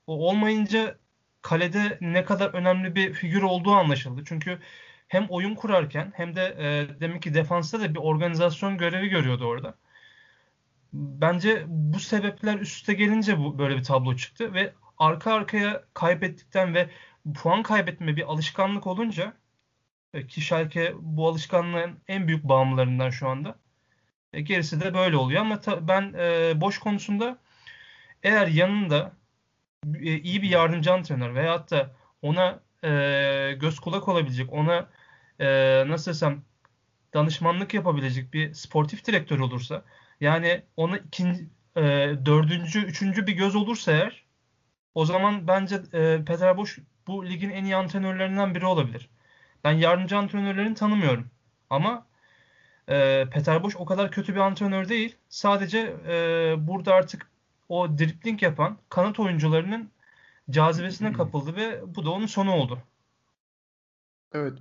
O olmayınca kalede ne kadar önemli bir figür olduğu anlaşıldı. Çünkü hem oyun kurarken hem de e, demek ki defansta da bir organizasyon görevi görüyordu orada. Bence bu sebepler üste gelince bu böyle bir tablo çıktı ve arka arkaya kaybettikten ve puan kaybetme bir alışkanlık olunca e, ki Schalke bu alışkanlığın en büyük bağımlılarından şu anda. E, gerisi de böyle oluyor ama ben e, boş konusunda eğer yanında iyi bir yardımcı antrenör veyahut da ona e, göz kulak olabilecek, ona e, nasıl desem danışmanlık yapabilecek bir sportif direktör olursa yani ona ikinci, e, dördüncü, üçüncü bir göz olursa eğer o zaman bence e, Peter Boş bu ligin en iyi antrenörlerinden biri olabilir. Ben yardımcı antrenörlerini tanımıyorum. Ama e, Peter Boş o kadar kötü bir antrenör değil. Sadece e, burada artık o dripling yapan kanat oyuncularının cazibesine kapıldı ve bu da onun sonu oldu. Evet.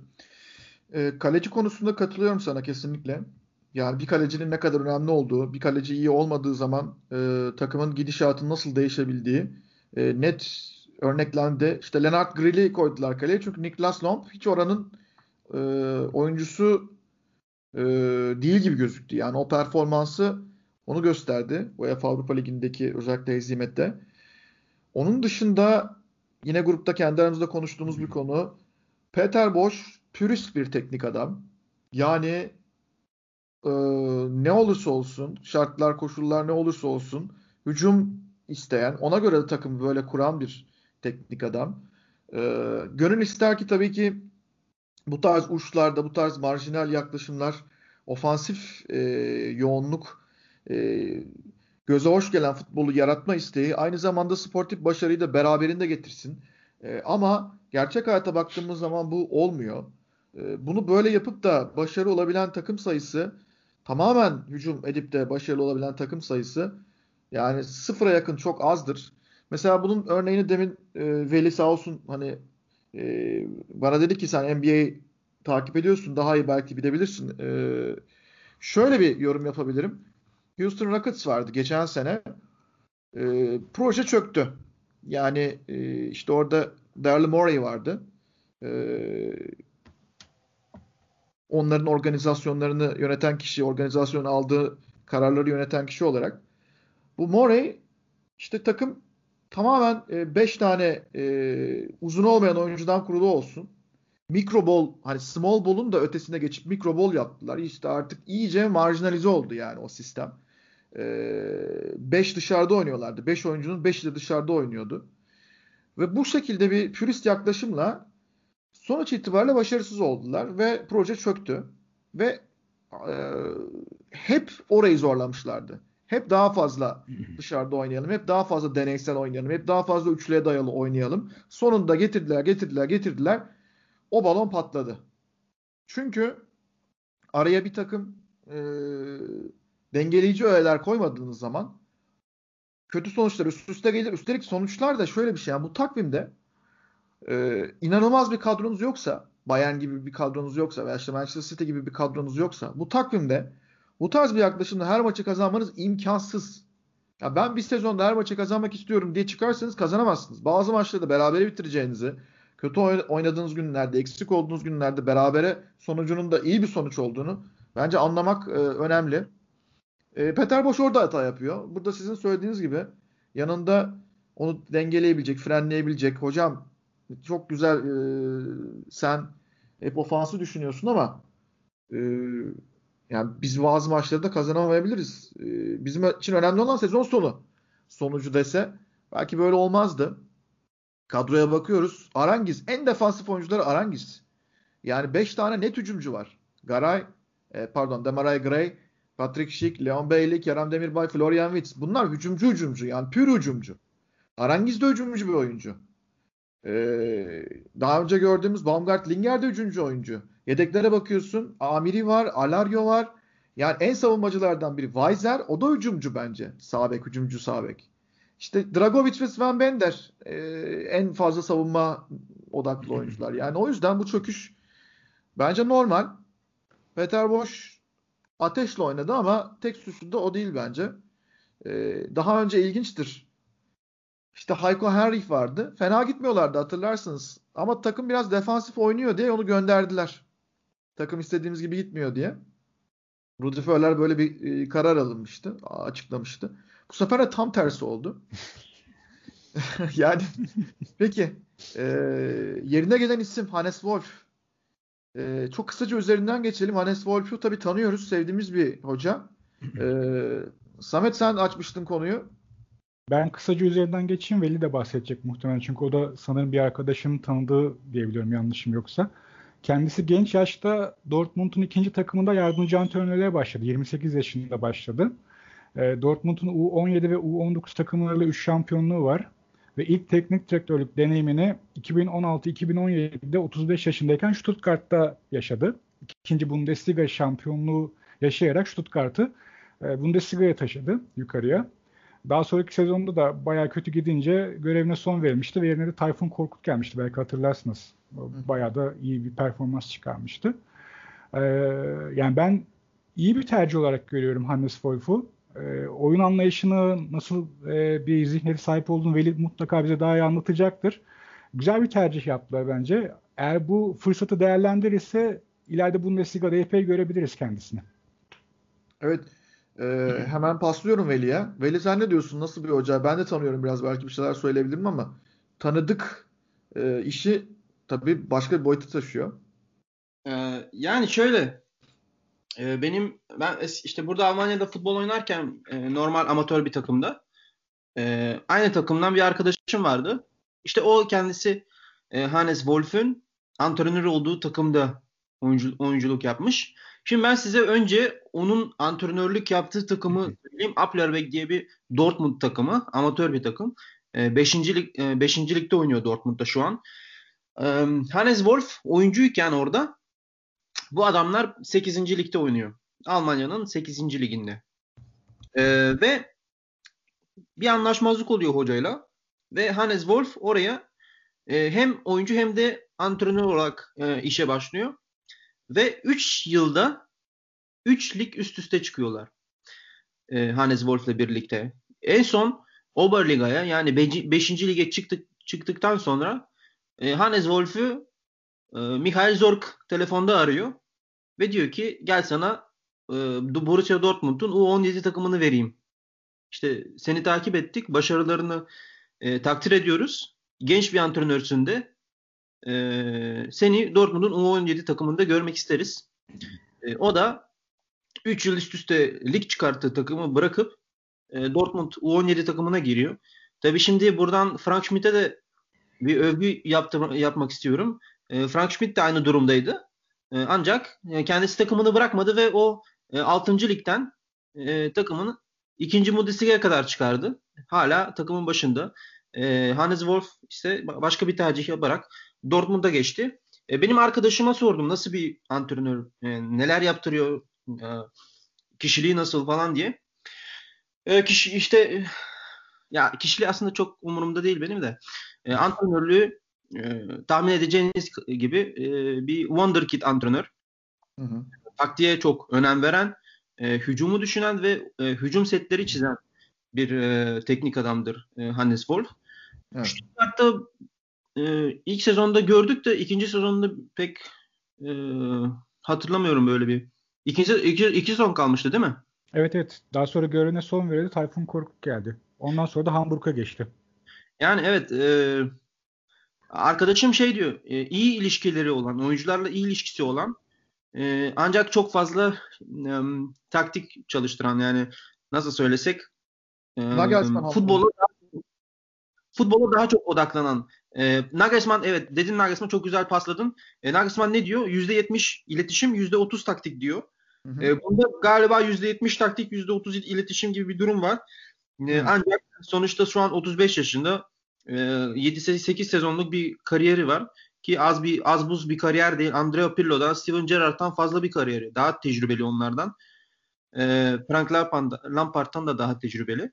E, kaleci konusunda katılıyorum sana kesinlikle. Yani bir kalecinin ne kadar önemli olduğu, bir kaleci iyi olmadığı zaman e, takımın gidişatının nasıl değişebildiği e, net örneklendi. İşte Leonard Grill'i koydular kaleye çünkü Niklas Lomb hiç oranın e, oyuncusu e, değil gibi gözüktü. Yani o performansı onu gösterdi UEFA Avrupa Ligi'ndeki özellikle hezimette. Onun dışında yine grupta kendi aramızda konuştuğumuz bir konu. Peter Bosch pürist bir teknik adam. Yani e, ne olursa olsun, şartlar, koşullar ne olursa olsun hücum isteyen, ona göre de takımı böyle kuran bir teknik adam. E, gönül ister ki tabii ki bu tarz uçlarda, bu tarz marjinal yaklaşımlar, ofansif e, yoğunluk, e, göze hoş gelen futbolu yaratma isteği aynı zamanda sportif başarıyı da beraberinde getirsin. E, ama gerçek hayata baktığımız zaman bu olmuyor. E, bunu böyle yapıp da başarı olabilen takım sayısı tamamen hücum edip de başarılı olabilen takım sayısı yani sıfıra yakın çok azdır. Mesela bunun örneğini demin e, Veli sağ olsun hani e, bana dedi ki sen NBA takip ediyorsun daha iyi belki bilebilirsin. E, şöyle bir yorum yapabilirim. Houston Rockets vardı geçen sene. E, proje çöktü. Yani e, işte orada Daryl Morey vardı. E, onların organizasyonlarını yöneten kişi, organizasyonun aldığı kararları yöneten kişi olarak. Bu Morey işte takım tamamen 5 e, tane e, uzun olmayan oyuncudan kurulu olsun. Mikro ball hani small ball'un da ötesine geçip mikro ball yaptılar. İşte artık iyice marjinalize oldu yani o sistem. 5 e, dışarıda oynuyorlardı. 5 oyuncunun 5'i de dışarıda oynuyordu. Ve bu şekilde bir pürist yaklaşımla sonuç itibariyle başarısız oldular ve proje çöktü. Ve e, hep orayı zorlamışlardı. Hep daha fazla dışarıda oynayalım. Hep daha fazla deneysel oynayalım. Hep daha fazla üçlüye dayalı oynayalım. Sonunda getirdiler, getirdiler, getirdiler. O balon patladı. Çünkü araya bir takım e, dengeleyici öğeler koymadığınız zaman kötü sonuçlar üst üste gelir. Üstelik sonuçlar da şöyle bir şey. Yani bu takvimde e, inanılmaz bir kadronuz yoksa Bayern gibi bir kadronuz yoksa veya işte Manchester City gibi bir kadronuz yoksa bu takvimde bu tarz bir yaklaşımla her maçı kazanmanız imkansız. Ya ben bir sezonda her maçı kazanmak istiyorum diye çıkarsanız kazanamazsınız. Bazı maçları da berabere bitireceğinizi, kötü oynadığınız günlerde, eksik olduğunuz günlerde berabere sonucunun da iyi bir sonuç olduğunu bence anlamak e, önemli. E, Peter Boş orada hata yapıyor. Burada sizin söylediğiniz gibi yanında onu dengeleyebilecek, frenleyebilecek. Hocam çok güzel e, sen hep ofansı düşünüyorsun ama e, yani biz bazı maçları da kazanamayabiliriz. E, bizim için önemli olan sezon sonu sonucu dese belki böyle olmazdı. Kadroya bakıyoruz. Arangiz en defansif oyuncuları Arangiz. Yani 5 tane net hücumcu var. Garay, e, pardon Demaray Gray, Patrick Schick, Leon Bailey, Kerem Demirbay, Florian Wirtz. Bunlar hücumcu hücumcu yani pür hücumcu. Arangiz de hücumcu bir oyuncu. Ee, daha önce gördüğümüz Baumgart Linger de hücumcu oyuncu. Yedeklere bakıyorsun. Amiri var, Alario var. Yani en savunmacılardan biri. Weiser o da hücumcu bence. Sağbek, hücumcu sağbek. İşte Dragovic ve Sven Bender e, en fazla savunma odaklı oyuncular. Yani o yüzden bu çöküş bence normal. Peter Bosch ateşle oynadı ama tek suçlu da o değil bence. Ee, daha önce ilginçtir. İşte Hayko Henrich vardı. Fena gitmiyorlardı hatırlarsınız. Ama takım biraz defansif oynuyor diye onu gönderdiler. Takım istediğimiz gibi gitmiyor diye. Rudi Völler böyle bir e, karar alınmıştı. Açıklamıştı. Bu sefer de tam tersi oldu. yani peki e, yerine gelen isim Hannes Wolf. E, çok kısaca üzerinden geçelim. Hannes Wolf'u tabii tanıyoruz. Sevdiğimiz bir hoca. E, Samet sen açmıştın konuyu. Ben kısaca üzerinden geçeyim. Veli de bahsedecek muhtemelen. Çünkü o da sanırım bir arkadaşının tanıdığı diyebiliyorum yanlışım yoksa. Kendisi genç yaşta Dortmund'un ikinci takımında yardımcı antrenörlüğe başladı. 28 yaşında başladı. E, Dortmund'un U17 ve U19 takımlarıyla 3 şampiyonluğu var. Ve ilk teknik direktörlük deneyimini 2016-2017'de 35 yaşındayken Stuttgart'ta yaşadı. İkinci Bundesliga şampiyonluğu yaşayarak Stuttgart'ı e, Bundesliga'ya taşıdı yukarıya. Daha sonraki sezonda da bayağı kötü gidince görevine son verilmişti ve yerine de Tayfun Korkut gelmişti. Belki hatırlarsınız. Bayağı da iyi bir performans çıkarmıştı. Ee, yani ben iyi bir tercih olarak görüyorum Hannes Wolf'u. Ee, oyun anlayışını nasıl e, bir zihniyete sahip olduğunu Veli mutlaka bize daha iyi anlatacaktır. Güzel bir tercih yaptılar bence. Eğer bu fırsatı değerlendirirse ileride Bundesliga'da epey görebiliriz kendisini. Evet. Ee, hemen paslıyorum Veli'ye. Veli sen ne diyorsun? Nasıl bir hoca? Ben de tanıyorum biraz belki bir şeyler söyleyebilirim ama tanıdık e, işi tabii başka bir boyuta taşıyor. Ee, yani şöyle e, benim ben işte burada Almanya'da futbol oynarken e, normal amatör bir takımda e, aynı takımdan bir arkadaşım vardı. İşte o kendisi e, Hannes Wolf'ün antrenörü olduğu takımda oyuncu, oyunculuk yapmış. Şimdi ben size önce onun antrenörlük yaptığı takımı söyleyeyim. Applerbeck diye bir Dortmund takımı. Amatör bir takım. 5. E, lig, e, beşinci ligde oynuyor Dortmund'da şu an. E, Hannes Wolf oyuncuyken orada bu adamlar 8. ligde oynuyor. Almanya'nın 8. liginde. E, ve bir anlaşmazlık oluyor hocayla. Ve Hannes Wolf oraya e, hem oyuncu hem de antrenör olarak e, işe başlıyor. Ve 3 yılda 3 lig üst üste çıkıyorlar. E, Hannes Wolf'la birlikte. En son Oberliga'ya yani 5. lige çıktık, çıktıktan sonra e, Hannes Wolf'ü e, Michael Zorc telefonda arıyor ve diyor ki gel sana e, Borussia Dortmund'un U17 takımını vereyim. İşte seni takip ettik. Başarılarını e, takdir ediyoruz. Genç bir antrenörsün de. E, seni Dortmund'un U17 takımında görmek isteriz. E, o da 3 yıl üst üste lig çıkarttığı takımı bırakıp e, Dortmund U17 takımına giriyor. Tabii şimdi buradan Frank Schmidt'e de bir övgü yaptım, yapmak istiyorum. E, Frank Schmidt de aynı durumdaydı. E, ancak e, kendisi takımını bırakmadı ve o e, 6. ligden e, takımını 2. Bundesliga'ya kadar çıkardı. Hala takımın başında. E, Hannes Wolf ise başka bir tercih yaparak Dortmund'a geçti. Benim arkadaşıma sordum nasıl bir antrenör, neler yaptırıyor, kişiliği nasıl falan diye. Kişi işte ya kişiliği aslında çok umurumda değil benim de. E, antrenörlüğü e, tahmin edeceğiniz gibi e, bir wonderkid antrenör. Hı hı. Taktiğe çok önem veren, e, hücumu düşünen ve e, hücum setleri çizen bir e, teknik adamdır e, Hannes Wolf. Evet. Stuttgart'ta e, ilk sezonda gördük de ikinci sezonda pek e, hatırlamıyorum böyle bir. İkinci, iki, iki son kalmıştı değil mi? Evet evet. Daha sonra görevine son verildi. Tayfun Korkut geldi. Ondan sonra da Hamburg'a geçti. Yani evet e, arkadaşım şey diyor e, iyi ilişkileri olan oyuncularla iyi ilişkisi olan e, ancak çok fazla e, taktik çalıştıran yani nasıl söylesek e, futbolu futbola daha çok odaklanan e, Nagelsmann evet dedin Nagelsmann çok güzel pasladın. E, Nagelsmann ne diyor? %70 iletişim, %30 taktik diyor. Hı hı. E, bunda galiba %70 taktik, %30 iletişim gibi bir durum var. E, ancak sonuçta şu an 35 yaşında 7-8 sezonluk bir kariyeri var. Ki az bir az buz bir kariyer değil. Andrea Pirlo'dan, Steven Gerrard'dan fazla bir kariyeri. Daha tecrübeli onlardan. E, Frank Lampard'dan da daha tecrübeli.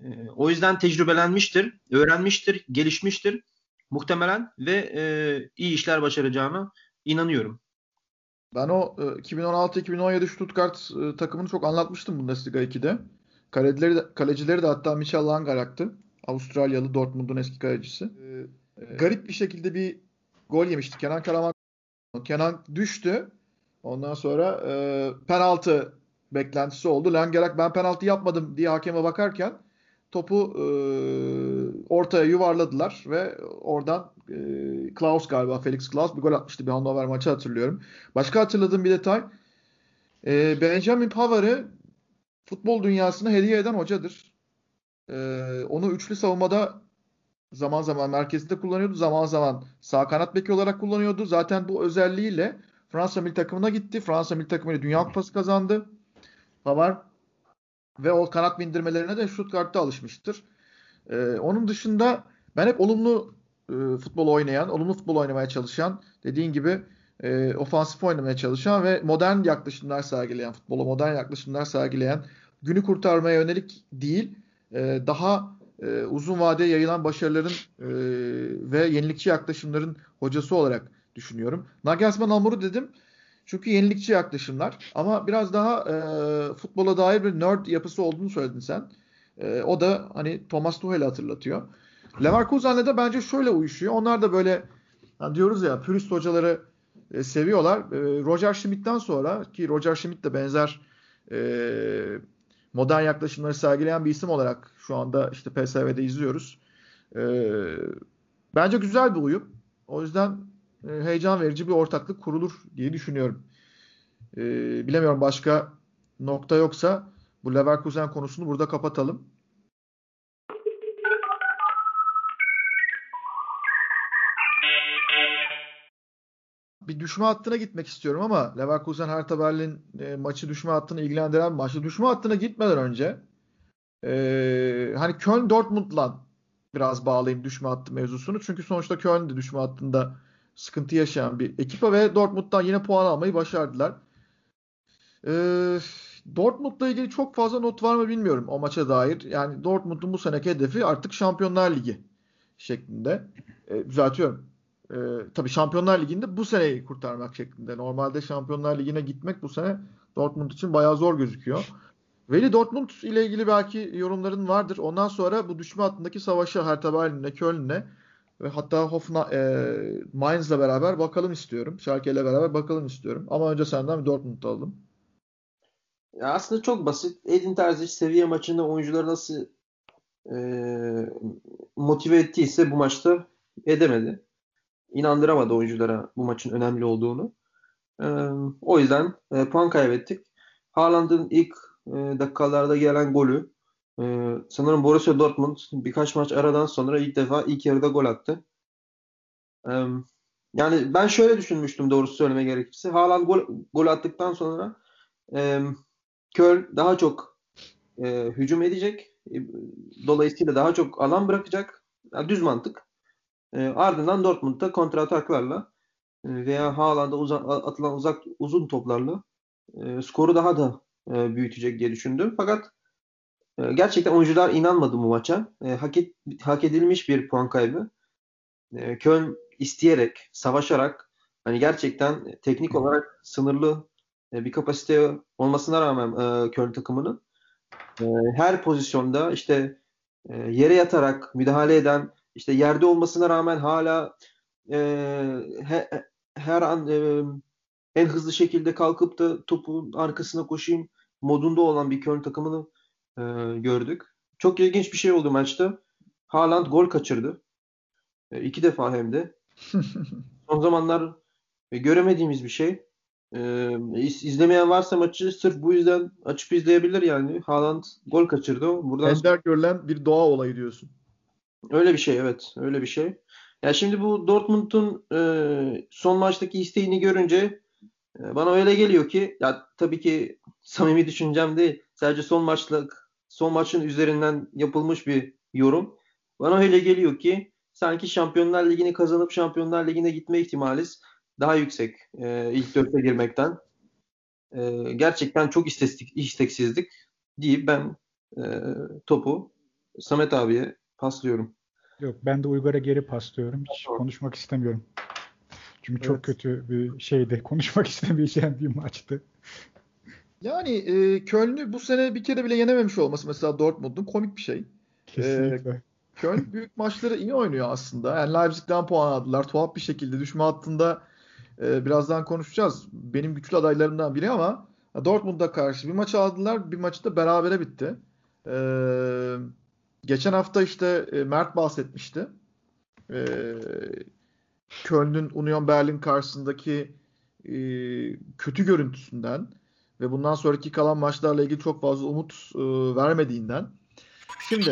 E, o yüzden tecrübelenmiştir, öğrenmiştir, gelişmiştir muhtemelen ve e, iyi işler başaracağına inanıyorum. Ben o 2016-2017 Stuttgart e, takımını çok anlatmıştım Bundesliga 2'de. Kalecileri de, kalecileri de hatta Michel Langerak'tı. Avustralyalı Dortmund'un eski kalecisi. Ee, garip bir şekilde bir gol yemişti. Kenan Karaman Kenan düştü. Ondan sonra e, penaltı beklentisi oldu. Langerak ben penaltı yapmadım diye hakeme bakarken topu e, ortaya yuvarladılar ve oradan e, Klaus galiba Felix Klaus bir gol atmıştı bir Hannover maçı hatırlıyorum. Başka hatırladığım bir detay e, Benjamin Pavard'ı futbol dünyasına hediye eden hocadır. E, onu üçlü savunmada zaman zaman merkezde kullanıyordu. Zaman zaman sağ kanat beki olarak kullanıyordu. Zaten bu özelliğiyle Fransa milli takımına gitti. Fransa milli takımıyla Dünya Kupası kazandı. Pavard ve o kanat bindirmelerine de Stuttgart'ta alışmıştır. Ee, onun dışında ben hep olumlu e, futbol oynayan, olumlu futbol oynamaya çalışan, dediğin gibi e, ofansif oynamaya çalışan ve modern yaklaşımlar sergileyen, futbola modern yaklaşımlar sergileyen, günü kurtarmaya yönelik değil, e, daha e, uzun vadeye yayılan başarıların e, ve yenilikçi yaklaşımların hocası olarak düşünüyorum. Nagelsmann Amur'u dedim. Çünkü yenilikçi yaklaşımlar ama biraz daha futbola dair bir nerd yapısı olduğunu söyledin sen. O da hani Thomas Tuchel'i hatırlatıyor. Leverkusen'le de bence şöyle uyuşuyor. Onlar da böyle yani diyoruz ya pürist hocaları e, seviyorlar. E, Roger Schmidt'ten sonra ki Roger Schmidt de benzer e, modern yaklaşımları sergileyen bir isim olarak şu anda işte PSV'de izliyoruz. E, bence güzel bir uyum. O yüzden e, heyecan verici bir ortaklık kurulur diye düşünüyorum. E, bilemiyorum başka nokta yoksa bu Leverkusen konusunu burada kapatalım. Bir düşme hattına gitmek istiyorum ama Leverkusen Hertha Berlin e, maçı düşme hattını ilgilendiren bir maçtı. Düşme hattına gitmeden önce e, hani Köln Dortmund'la biraz bağlayayım düşme hattı mevzusunu. Çünkü sonuçta Köln de düşme hattında sıkıntı yaşayan bir ekipa ve Dortmund'dan yine puan almayı başardılar. E, Dortmund'la ilgili çok fazla not var mı bilmiyorum o maça dair. Yani Dortmund'un bu seneki hedefi artık Şampiyonlar Ligi şeklinde. E, düzeltiyorum e, tabii Şampiyonlar Ligi'nde bu seneyi kurtarmak şeklinde. Normalde Şampiyonlar Ligi'ne gitmek bu sene Dortmund için bayağı zor gözüküyor. Veli Dortmund ile ilgili belki yorumların vardır. Ondan sonra bu düşme hattındaki savaşa Hertha Berlin'le, Köln'le ve hatta Hoffenheim, e, Mainz'la beraber bakalım istiyorum. Schalke ile beraber bakalım istiyorum. Ama önce senden bir Dortmund alalım. Ya aslında çok basit. Edin Terzic seviye maçında oyuncuları nasıl e, motive ettiyse bu maçta edemedi inandıramadı oyunculara bu maçın önemli olduğunu. E, o yüzden e, puan kaybettik. Haaland'ın ilk e, dakikalarda gelen golü e, sanırım Borussia Dortmund birkaç maç aradan sonra ilk defa ilk yarıda gol attı. E, yani ben şöyle düşünmüştüm doğrusu söyleme gerekirse. Haaland gol, gol attıktan sonra e, Köln daha çok e, hücum edecek. E, dolayısıyla daha çok alan bırakacak. Yani düz mantık. E, ardından Dortmund'da kontrataklarla e, veya Haaland'a uzak, atılan uzak uzun toplarla e, skoru daha da e, büyütecek diye düşündüm. Fakat e, gerçekten oyuncular inanmadı bu maça. E, hak, et, hak edilmiş bir puan kaybı. E, Köln isteyerek, savaşarak hani gerçekten teknik olarak sınırlı e, bir kapasite olmasına rağmen e, Köln takımının e, her pozisyonda işte e, yere yatarak müdahale eden işte yerde olmasına rağmen hala e, he, her an e, en hızlı şekilde kalkıp da topun arkasına koşayım modunda olan bir Köln takımını e, gördük. Çok ilginç bir şey oldu maçta. Haaland gol kaçırdı. E, iki defa hem de. Son zamanlar e, göremediğimiz bir şey. E, izlemeyen varsa maçı sırf bu yüzden açıp izleyebilir yani. Haaland gol kaçırdı. Buradan Ender görülen bir doğa olayı diyorsun. Öyle bir şey evet. Öyle bir şey. Ya şimdi bu Dortmund'un e, son maçtaki isteğini görünce e, bana öyle geliyor ki ya tabii ki samimi düşüncem değil. Sadece son maçlık son maçın üzerinden yapılmış bir yorum. Bana öyle geliyor ki sanki Şampiyonlar Ligi'ni kazanıp Şampiyonlar Ligi'ne gitme ihtimaliz daha yüksek e, ilk dörtte girmekten. E, gerçekten çok istek, isteksizlik deyip ben e, topu Samet abiye paslıyorum. Yok ben de Uygar'a geri paslıyorum. Hiç tamam. konuşmak istemiyorum. Çünkü evet. çok kötü bir şeydi. Konuşmak istemeyeceğim bir maçtı. Yani e, Köln'ü bu sene bir kere bile yenememiş olması mesela Dortmund'un komik bir şey. Kesinlikle. E, Köln büyük maçları iyi oynuyor aslında. Yani Leipzig'den puan aldılar. Tuhaf bir şekilde düşme hattında e, birazdan konuşacağız. Benim güçlü adaylarımdan biri ama Dortmund'a karşı bir maç aldılar. Bir maçı da berabere bitti. Eee Geçen hafta işte e, Mert bahsetmişti. E, Köln'ün Union Berlin karşısındaki e, kötü görüntüsünden ve bundan sonraki kalan maçlarla ilgili çok fazla umut e, vermediğinden. Şimdi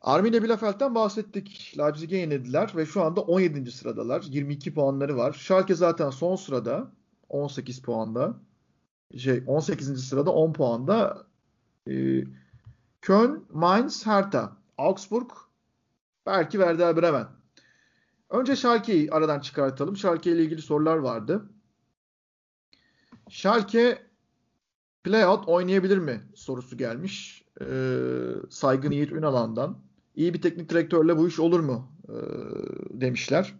Arminia Bielefeld'den bahsettik. Leipzig'e yenildiler ve şu anda 17. sıradalar. 22 puanları var. Schalke zaten son sırada 18 puanda. Şey 18. sırada 10 puanda. Ee, Köln, Mainz, Hertha, Augsburg, belki Werder Bremen. Önce Schalke'yi aradan çıkartalım. Schalke ile ilgili sorular vardı. Schalke playout oynayabilir mi sorusu gelmiş. Ee, Saygın Yiğit Ünalan'dan. İyi bir teknik direktörle bu iş olur mu ee, demişler.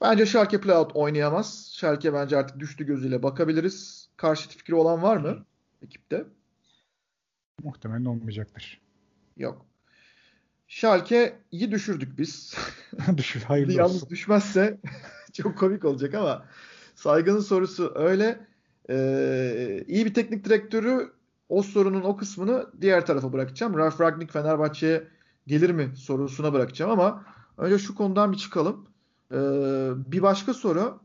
Bence Schalke playout oynayamaz. Schalke bence artık düştü gözüyle bakabiliriz. Karşıt fikri olan var mı ekipte? Muhtemelen olmayacaktır. Yok. Schalke'yi düşürdük biz. Düşür, hayırlı Yalnız olsun. düşmezse çok komik olacak ama Saygın'ın sorusu öyle. Ee, iyi bir teknik direktörü o sorunun o kısmını diğer tarafa bırakacağım. Ralf Ragnick Fenerbahçe'ye gelir mi sorusuna bırakacağım ama önce şu konudan bir çıkalım. Ee, bir başka soru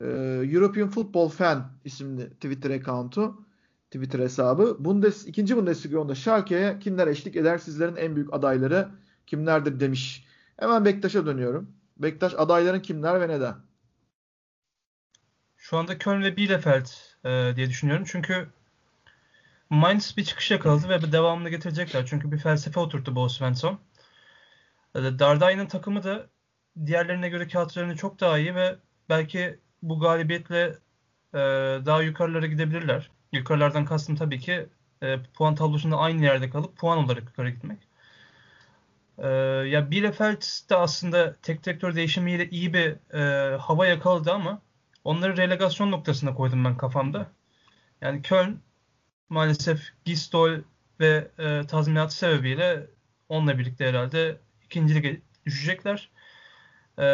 e, European Football Fan isimli Twitter account'u Twitter hesabı. Bundes, ikinci Bundesliga Schalke'ye kimler eşlik eder? Sizlerin en büyük adayları kimlerdir demiş. Hemen Bektaş'a dönüyorum. Bektaş adayların kimler ve neden? Şu anda Köln ve Bielefeld e, diye düşünüyorum. Çünkü Mainz bir çıkış yakaladı ve devamını getirecekler. Çünkü bir felsefe oturttu Bo Svensson. E, Dardai'nin takımı da diğerlerine göre kağıtlarını çok daha iyi ve belki bu galibiyetle e, daha yukarılara gidebilirler. Yukarılardan kastım tabii ki e, puan tablosunda aynı yerde kalıp puan olarak yukarı gitmek. E, ya Bielefeld de aslında tek direktör değişimiyle iyi bir e, hava yakaladı ama onları relegasyon noktasına koydum ben kafamda. Yani Köln maalesef Gistol ve e, tazminatı sebebiyle onunla birlikte herhalde ikinci lige düşecekler. E,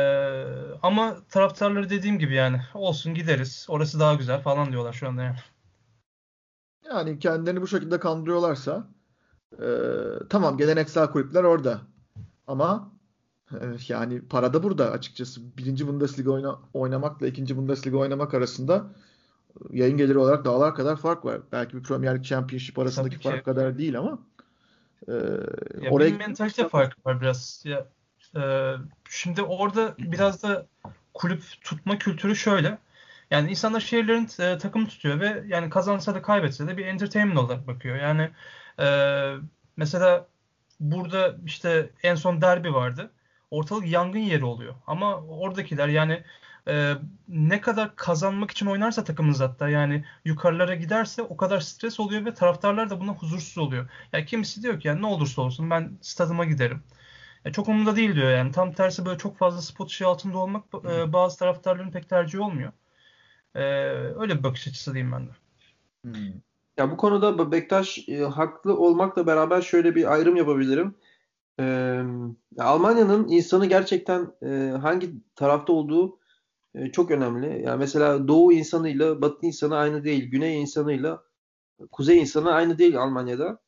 ama taraftarları dediğim gibi yani olsun gideriz. Orası daha güzel falan diyorlar şu anda yani. Yani kendilerini bu şekilde kandırıyorlarsa e, tamam geleneksel kulüpler orada. Ama e, yani para da burada açıkçası. Birinci Bundesliga oyna, oynamakla ikinci Bundesliga oynamak arasında yayın geliri olarak dağlar kadar fark var. Belki bir Premier League Championship arasındaki Tabii ki. fark kadar değil ama e, Ya oraya benim mentalite farkı var biraz. Ya, e, şimdi orada biraz da kulüp tutma kültürü şöyle. Yani insanlar şehirlerin e, takımı tutuyor ve yani kazansa da kaybetse de bir entertainment olarak bakıyor. Yani e, mesela burada işte en son derbi vardı. Ortalık yangın yeri oluyor. Ama oradakiler yani e, ne kadar kazanmak için oynarsa takımınız hatta yani yukarılara giderse o kadar stres oluyor ve taraftarlar da buna huzursuz oluyor. Ya kimisi diyor ki yani ne olursa olsun ben stadıma giderim. Ya çok umurumda değil diyor yani. Tam tersi böyle çok fazla spot ışığı altında olmak e, bazı taraftarların pek tercih olmuyor. E, öyle bir bakış açısı diyeyim ben de. Hmm. Ya bu konuda Bektaş e, haklı olmakla beraber şöyle bir ayrım yapabilirim. E, Almanya'nın insanı gerçekten e, hangi tarafta olduğu e, çok önemli. Yani mesela Doğu insanıyla Batı insanı aynı değil. Güney insanıyla Kuzey insanı aynı değil Almanya'da.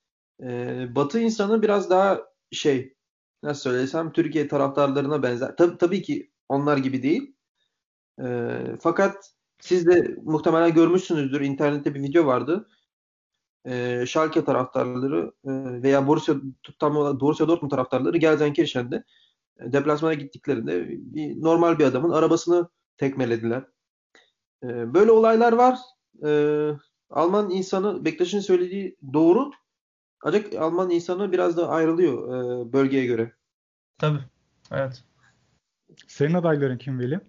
E, Batı insanı biraz daha şey nasıl söylesem Türkiye taraftarlarına benzer. Tabii, tabii ki onlar gibi değil. E, fakat siz de muhtemelen görmüşsünüzdür. İnternette bir video vardı. E, Schalke taraftarları e, veya Borussia, tam olarak Borussia Dortmund taraftarları Gelsenkirchen'de e, deplasmana gittiklerinde bir, normal bir adamın arabasını tekmelediler. E, böyle olaylar var. E, Alman insanı Bektaş'ın söylediği doğru. Ancak Alman insanı biraz da ayrılıyor e, bölgeye göre. Tabii. Evet. Senin adayların kim Veli?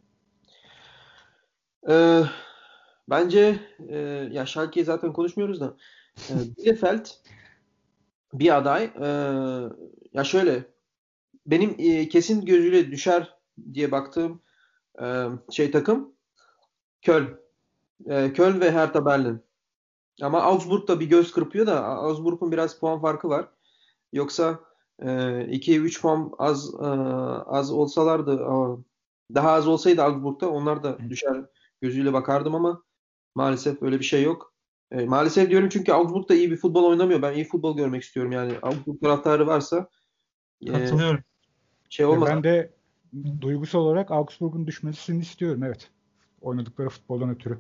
E, bence e, ya Schalke'yi zaten konuşmuyoruz da e, Bielefeld bir aday. E, ya şöyle benim e, kesin gözüyle düşer diye baktığım e, şey takım Köln. E, Köln ve Hertha Berlin. Ama Augsburg da bir göz kırpıyor da Augsburg'un biraz puan farkı var. Yoksa 2-3 puan az e, az olsalardı daha az olsaydı Augsburg'da onlar da düşer gözüyle bakardım ama maalesef öyle bir şey yok. E, maalesef diyorum çünkü Augsburg da iyi bir futbol oynamıyor. Ben iyi futbol görmek istiyorum yani. Augsburg taraftarı varsa e, katılıyorum. Şey olmaz. Ben de duygusal olarak Augsburg'un düşmesini istiyorum evet. Oynadıkları futboldan ötürü.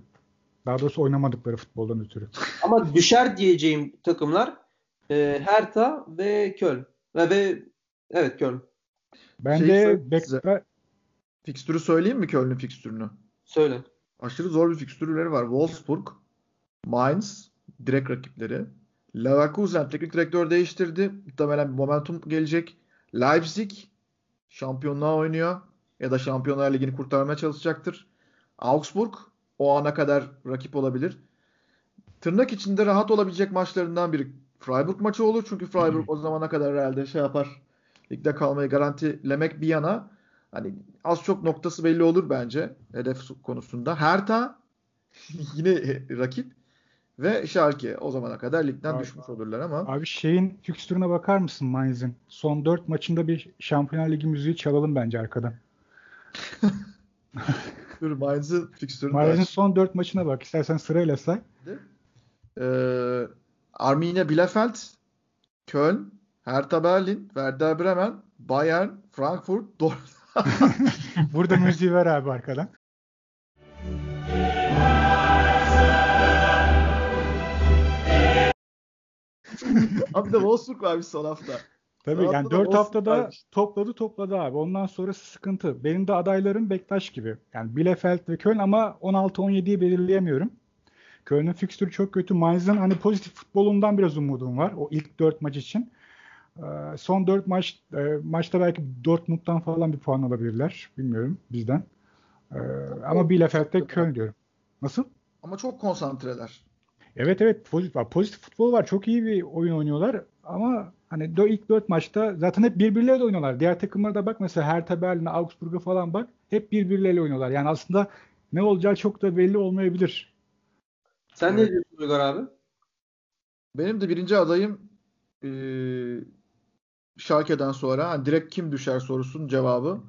Daha doğrusu oynamadıkları futboldan ötürü. Ama düşer diyeceğim takımlar e, Hertha ve Köln. Ve, ve Evet Köln. Ben Şey de söyleyeyim bek size. Fikstürü söyleyeyim mi Köln'ün fikstürünü? Söyle. Aşırı zor bir fikstürleri var. Wolfsburg, Mainz direkt rakipleri. Leverkusen teknik direktör değiştirdi. Muhtemelen bir momentum gelecek. Leipzig şampiyonluğa oynuyor. Ya da Şampiyonlar Ligi'ni kurtarmaya çalışacaktır. Augsburg o ana kadar rakip olabilir. Tırnak içinde rahat olabilecek maçlarından biri Freiburg maçı olur. Çünkü Freiburg o zamana kadar herhalde şey yapar. Ligde kalmayı garantilemek bir yana hani az çok noktası belli olur bence hedef konusunda. Hertha yine rakip ve Schalke o zamana kadar ligden Abi- düşmüş olurlar ama Abi şeyin fikstürüne bakar mısın Mainz'in? Son 4 maçında bir Şampiyonlar Ligi müziği çalalım bence arkadan. dur Mainz'ın fikstürünü de Mainz'in son 4 maçına bak. İstersen sırayla say. Ee, Arminia Bielefeld, Köln, Hertha Berlin, Werder Bremen, Bayern, Frankfurt, Dortmund. Burada müziği ver abi arkadan. Abi de Wolfsburg varmış son hafta. Tabii Rahatla yani da 4 olsun haftada kardeşim. topladı topladı abi. Ondan sonrası sıkıntı. Benim de adaylarım Bektaş gibi. Yani Bielefeld ve Köln ama 16-17'yi belirleyemiyorum. Köln'ün fikstürü çok kötü. Mainz'ın hani pozitif futbolundan biraz umudum var. O ilk 4 maç için. Ee, Son 4 maç e, maçta belki Dortmund'dan falan bir puan alabilirler. Bilmiyorum bizden. Ee, Ama Bielefeld'de Köln diyorum. Nasıl? Ama çok konsantreler. Evet evet pozitif, pozitif futbol var. Çok iyi bir oyun oynuyorlar ama hani ilk 4 maçta zaten hep birbirleriyle oynuyorlar. Diğer takımlara da bak mesela Hertha Berlin'e, Augsburg'a falan bak. Hep birbirleriyle oynuyorlar. Yani aslında ne olacağı çok da belli olmayabilir. Sen Evet. ne diyorsun Uygar abi? Benim de birinci adayım eee Schalke'den sonra hani direkt kim düşer sorusunun cevabı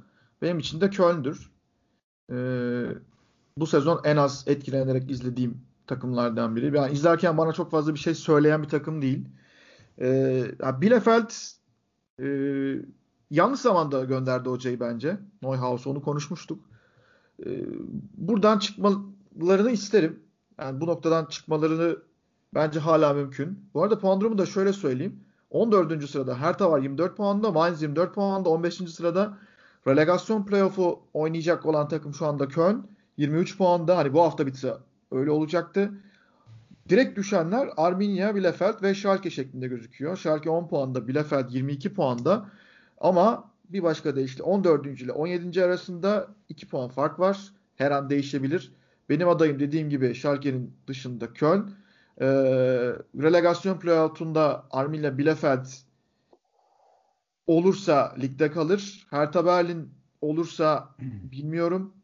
benim için de Köln'dür. Eee, bu sezon en az etkilenerek izlediğim takımlardan biri. Yani izlerken bana çok fazla bir şey söyleyen bir takım değil. Ya Bielefeld eee, yanlış zamanda gönderdi hocayı bence. Neuhaus onu konuşmuştuk. Eee, buradan çıkmalarını isterim. Yani bu noktadan çıkmalarını Bence hala mümkün. Bu arada puan durumu da şöyle söyleyeyim. 14. sırada Hertha var 24 puanda. Mainz 24 puanda. 15. sırada relegasyon playoff'u oynayacak olan takım şu anda Köln. 23 puanda. Hani bu hafta bitse öyle olacaktı. Direkt düşenler Arminia, Bielefeld ve Schalke şeklinde gözüküyor. Schalke 10 puanda, Bielefeld 22 puanda. Ama bir başka deyişle 14. ile 17. arasında 2 puan fark var. Her an değişebilir. Benim adayım dediğim gibi Schalke'nin dışında Köln. Ee, relegasyon playout'unda Arminia Bielefeld olursa ligde kalır. Hertha Berlin olursa bilmiyorum.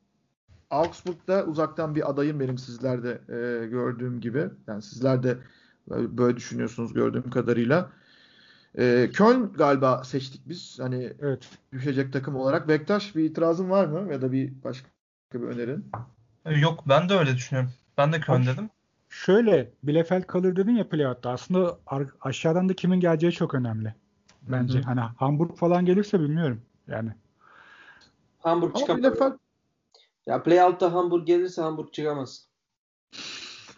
Augsburg'da uzaktan bir adayım benim sizlerde e, gördüğüm gibi. Yani sizler de böyle düşünüyorsunuz gördüğüm kadarıyla. E, Köln galiba seçtik biz. Hani Evet. düşecek takım olarak. Bektaş bir itirazın var mı? Ya da bir başka bir önerin? Yok ben de öyle düşünüyorum. Ben de Köln dedim. Şöyle Bielefeld kalır dedin ya playout'ta. Aslında aşağıdan da kimin geleceği çok önemli. Bence. Hı hı. Hani Hamburg falan gelirse bilmiyorum. Yani Hamburg Ama çıkamaz. Bielefeld Ya playout'ta Hamburg gelirse Hamburg çıkamaz.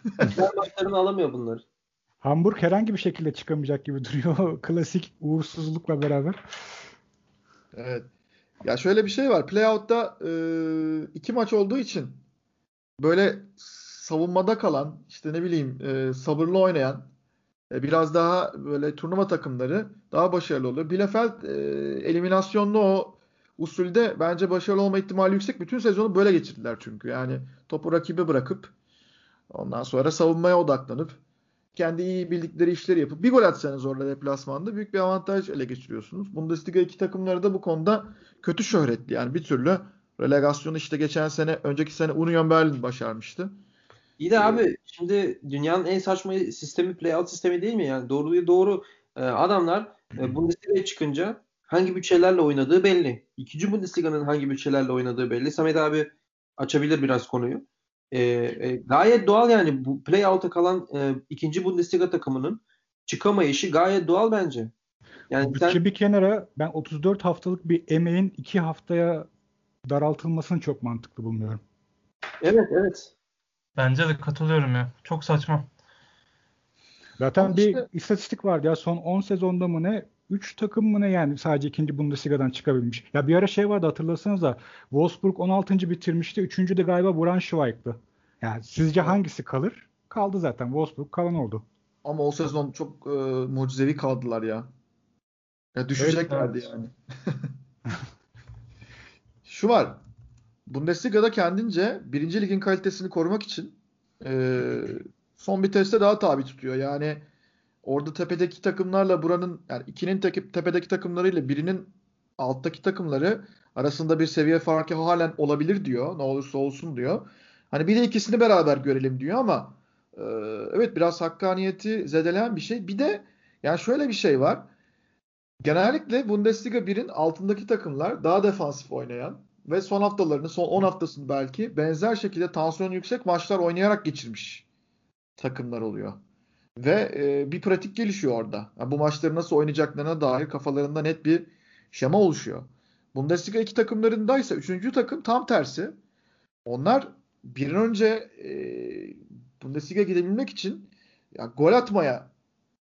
Maçlarını alamıyor bunları. Hamburg herhangi bir şekilde çıkamayacak gibi duruyor. Klasik uğursuzlukla beraber. Evet. Ya şöyle bir şey var. Playout'ta e, iki maç olduğu için böyle savunmada kalan, işte ne bileyim e, sabırlı oynayan, e, biraz daha böyle turnuva takımları daha başarılı oluyor. Bielefeld e, eliminasyonlu o usulde bence başarılı olma ihtimali yüksek. Bütün sezonu böyle geçirdiler çünkü. Yani topu rakibe bırakıp ondan sonra savunmaya odaklanıp kendi iyi bildikleri işleri yapıp bir gol atsanız orada deplasmanda büyük bir avantaj ele geçiriyorsunuz. Bundesliga iki takımları da bu konuda kötü şöhretli. Yani bir türlü relegasyonu işte geçen sene, önceki sene Union Berlin başarmıştı. İyi de abi şimdi dünyanın en saçma sistemi playout sistemi değil mi? Yani doğruyu doğru e, adamlar e, Bundesliga'ya çıkınca hangi bütçelerle oynadığı belli. İkinci Bundesliga'nın hangi bütçelerle oynadığı belli. Samet abi açabilir biraz konuyu. E, e, gayet doğal yani bu playout'a kalan e, ikinci Bundesliga takımının çıkamayışı gayet doğal bence. Yani Bütçe sen bir kenara ben 34 haftalık bir emeğin 2 haftaya daraltılmasını çok mantıklı bulmuyorum. evet evet. Bence de katılıyorum ya. Çok saçma. Zaten Ama bir işte- istatistik vardı ya son 10 sezonda mı ne 3 takım mı ne yani sadece ikinci Bundesliga'dan çıkabilmiş. Ya bir ara şey vardı hatırlasanız da Wolfsburg 16. bitirmişti. Üçüncü de galiba Braunschweig'dı. Yani sizce hangisi kalır? Kaldı zaten. Wolfsburg kalan oldu. Ama o sezon çok e, mucizevi kaldılar ya. Ya düşeceklerdi Evet, yani. Şu var. Bundesliga'da kendince birinci ligin kalitesini korumak için e, son bir teste daha tabi tutuyor. Yani orada tepedeki takımlarla buranın yani ikinin teke- tepedeki takımlarıyla birinin alttaki takımları arasında bir seviye farkı halen olabilir diyor. Ne olursa olsun diyor. Hani bir de ikisini beraber görelim diyor ama e, evet biraz hakkaniyeti zedeleyen bir şey. Bir de yani şöyle bir şey var. Genellikle Bundesliga 1'in altındaki takımlar daha defansif oynayan ve son haftalarını, son 10 haftasını belki benzer şekilde tansiyonu yüksek maçlar oynayarak geçirmiş takımlar oluyor. Ve e, bir pratik gelişiyor orada. Yani bu maçları nasıl oynayacaklarına dair kafalarında net bir şema oluşuyor. Bundesliga iki takımlarındaysa üçüncü takım tam tersi. Onlar bir an önce e, Bundesliga gidebilmek için ya gol atmaya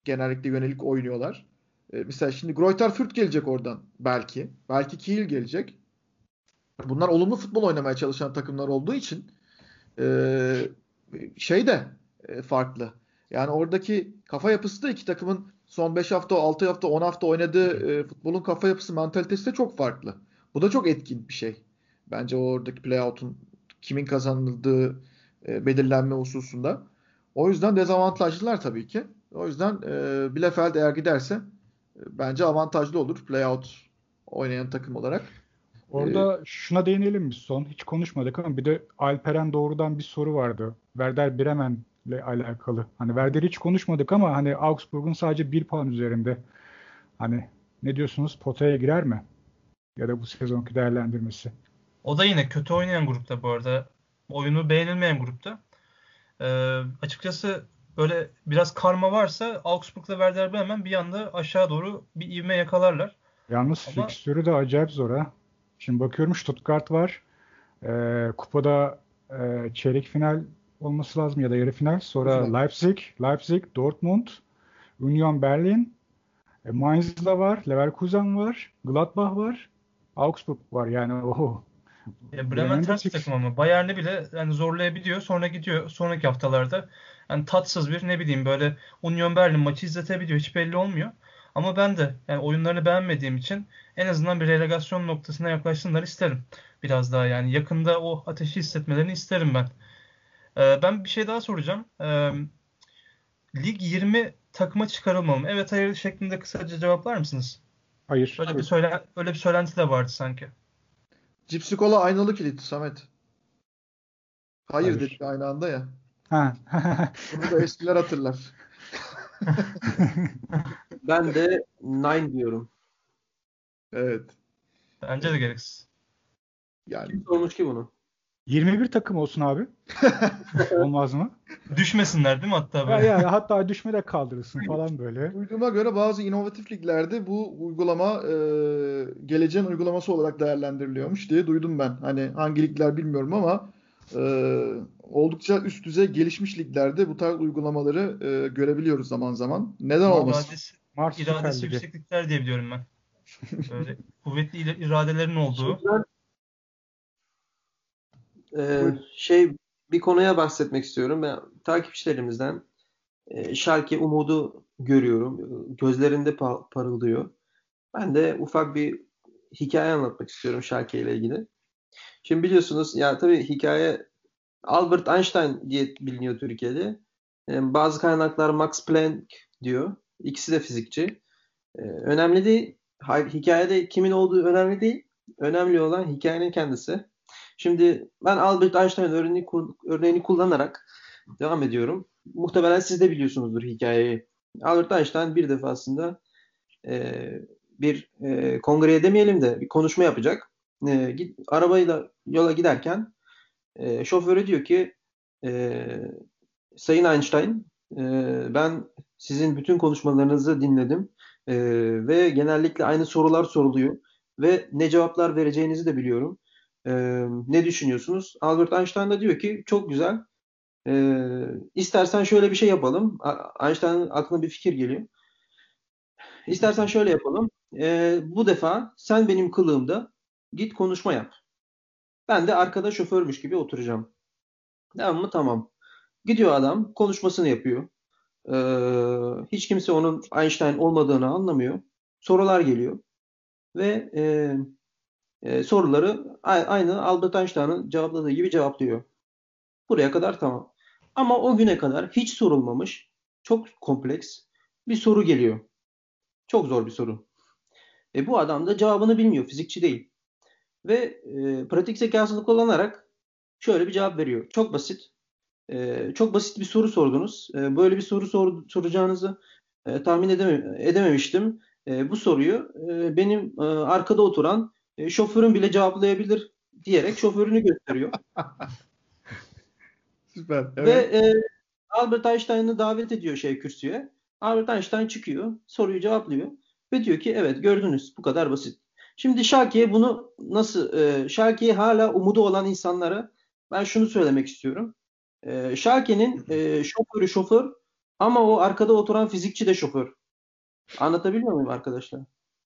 genellikle yönelik oynuyorlar. E, mesela şimdi Greuther Fürth gelecek oradan belki. Belki Kiel gelecek. Bunlar olumlu futbol oynamaya çalışan takımlar olduğu için e, şey de e, farklı. Yani oradaki kafa yapısı da iki takımın son 5 hafta, 6 hafta, 10 hafta oynadığı e, futbolun kafa yapısı, mantalitesi de çok farklı. Bu da çok etkin bir şey. Bence oradaki playout'un kimin kazanıldığı e, belirlenme hususunda. O yüzden dezavantajlılar tabii ki. O yüzden e, Bielefeld eğer giderse e, bence avantajlı olur playout oynayan takım olarak. Orada şuna değinelim mi son? Hiç konuşmadık ama bir de Alperen doğrudan bir soru vardı. Werder Bremen'le alakalı. Hani Werder'i hiç konuşmadık ama hani Augsburg'un sadece bir puan üzerinde. Hani ne diyorsunuz? Potaya girer mi? Ya da bu sezonki değerlendirmesi. O da yine kötü oynayan grupta bu arada. Oyunu beğenilmeyen grupta. Ee, açıkçası böyle biraz karma varsa Augsburg'la Werder Bremen bir anda aşağı doğru bir ivme yakalarlar. Yalnız Ama- fikstürü de acayip zor ha. Şimdi bakıyorum Stuttgart var. Ee, kupada e, çeyrek final olması lazım ya da yarı final. Sonra Final. Leipzig, Leipzig, Dortmund, Union Berlin, e, Mainz'la var, Leverkusen var, Gladbach var, Augsburg var. Yani oho. Ya Bremen ters takım ama Bayern'i bile yani zorlayabiliyor. Sonra gidiyor sonraki haftalarda yani tatsız bir ne bileyim böyle Union Berlin maçı izletebiliyor. Hiç belli olmuyor. Ama ben de yani oyunlarını beğenmediğim için en azından bir relegasyon noktasına yaklaşsınlar isterim. Biraz daha yani yakında o ateşi hissetmelerini isterim ben. Ee, ben bir şey daha soracağım. Ee, lig 20 takıma çıkarılmalı mı? Evet hayır şeklinde kısaca cevaplar mısınız? Hayır. Öyle bir söyle öyle bir söylenti de vardı sanki. Cipsi kola aynalı kilit Samet. Hayır, Hayır. dedik aynı anda ya. Ha. Bunu da eskiler hatırlar. Ben de nine diyorum. Evet. Bence de gereksiz. Yani Kim sormuş ki bunu? 21 takım olsun abi. Olmaz mı? Düşmesinler değil mi hatta Ya, böyle? ya, hatta düşme de kaldırırsın falan böyle. Duyduğuma göre bazı inovatif liglerde bu uygulama e, geleceğin uygulaması olarak değerlendiriliyormuş diye duydum ben. Hani hangi ligler bilmiyorum ama e, oldukça üst düzey gelişmiş liglerde bu tarz uygulamaları e, görebiliyoruz zaman zaman. Neden olmasın? İradesi, Mars iradesi yükseklikler diye biliyorum ben. Böyle kuvvetli ira- iradelerin olduğu. E, Buyurun. şey bir konuya bahsetmek istiyorum. Ben takipçilerimizden e, Schalke umudu görüyorum. Gözlerinde pa- parıldıyor. Ben de ufak bir hikaye anlatmak istiyorum Schalke ile ilgili. Şimdi biliyorsunuz ya tabii hikaye Albert Einstein diye biliniyor Türkiye'de. E, bazı kaynaklar Max Planck diyor. İkisi de fizikçi. E, önemli değil. Hikayede kimin olduğu önemli değil. Önemli olan hikayenin kendisi. Şimdi ben Albert Einstein örneğini, örneğini kullanarak devam ediyorum. Muhtemelen siz de biliyorsunuzdur hikayeyi. Albert Einstein bir defasında e, bir e, kongreye demeyelim de bir konuşma yapacak. E, git, arabayla yola giderken e, şoförü diyor ki e, Sayın Einstein e, ben sizin bütün konuşmalarınızı dinledim E, ve genellikle aynı sorular soruluyor ve ne cevaplar vereceğinizi de biliyorum. E, ne düşünüyorsunuz? Albert Einstein da diyor ki çok güzel. E, istersen şöyle bir şey yapalım. Einstein'ın aklına bir fikir geliyor. İstersen şöyle yapalım. Ee, bu defa sen benim kılığımda git konuşma yap. Ben de arkada şoförmüş gibi oturacağım. Tamam mı? Tamam. Gidiyor adam konuşmasını yapıyor. Ee, hiç kimse onun Einstein olmadığını anlamıyor. Sorular geliyor. Ve e, e, soruları aynı Albert Einstein'ın cevapladığı gibi cevaplıyor. Buraya kadar tamam. Ama o güne kadar hiç sorulmamış, çok kompleks bir soru geliyor. Çok zor bir soru. E bu adam da cevabını bilmiyor, fizikçi değil. Ve e, pratik zekasını kullanarak şöyle bir cevap veriyor. Çok basit. E, çok basit bir soru sordunuz. E, böyle bir soru sor, soracağınızı e, tahmin edeme, edememiştim. E, bu soruyu e, benim e, arkada oturan e, şoförün bile cevaplayabilir diyerek şoförünü gösteriyor. Süper. Evet. Ve e, Albert Einstein'ı davet ediyor şey kürsüye. Albert Einstein çıkıyor, soruyu cevaplıyor ve diyor ki evet gördünüz bu kadar basit. Şimdi Şarki'ye bunu nasıl, e, Şarki'ye hala umudu olan insanlara ben şunu söylemek istiyorum. E, Şarki'nin e, şoförü şoför ama o arkada oturan fizikçi de şoför. Anlatabiliyor muyum arkadaşlar?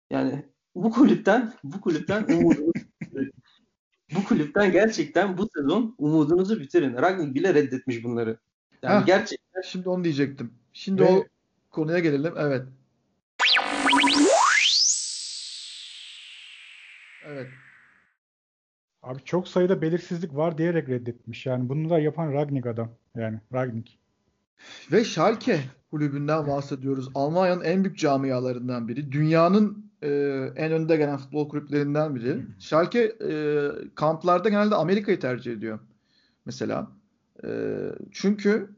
Yani bu kulüpten bu kulüpten umudunuzu bu kulüpten gerçekten bu sezon umudunuzu bitirin. Ragnik bile reddetmiş bunları. Yani Heh, gerçekten. Şimdi onu diyecektim. Şimdi Ve... o konuya gelelim. Evet. Evet. Abi çok sayıda belirsizlik var diyerek reddetmiş. Yani bunu da yapan Ragnik adam. Yani Ragnik. Ve Schalke kulübünden bahsediyoruz. Almanya'nın en büyük camialarından biri. Dünyanın e, en önde gelen futbol kulüplerinden biri. Schalke e, kamplarda genelde Amerika'yı tercih ediyor. Mesela. E, çünkü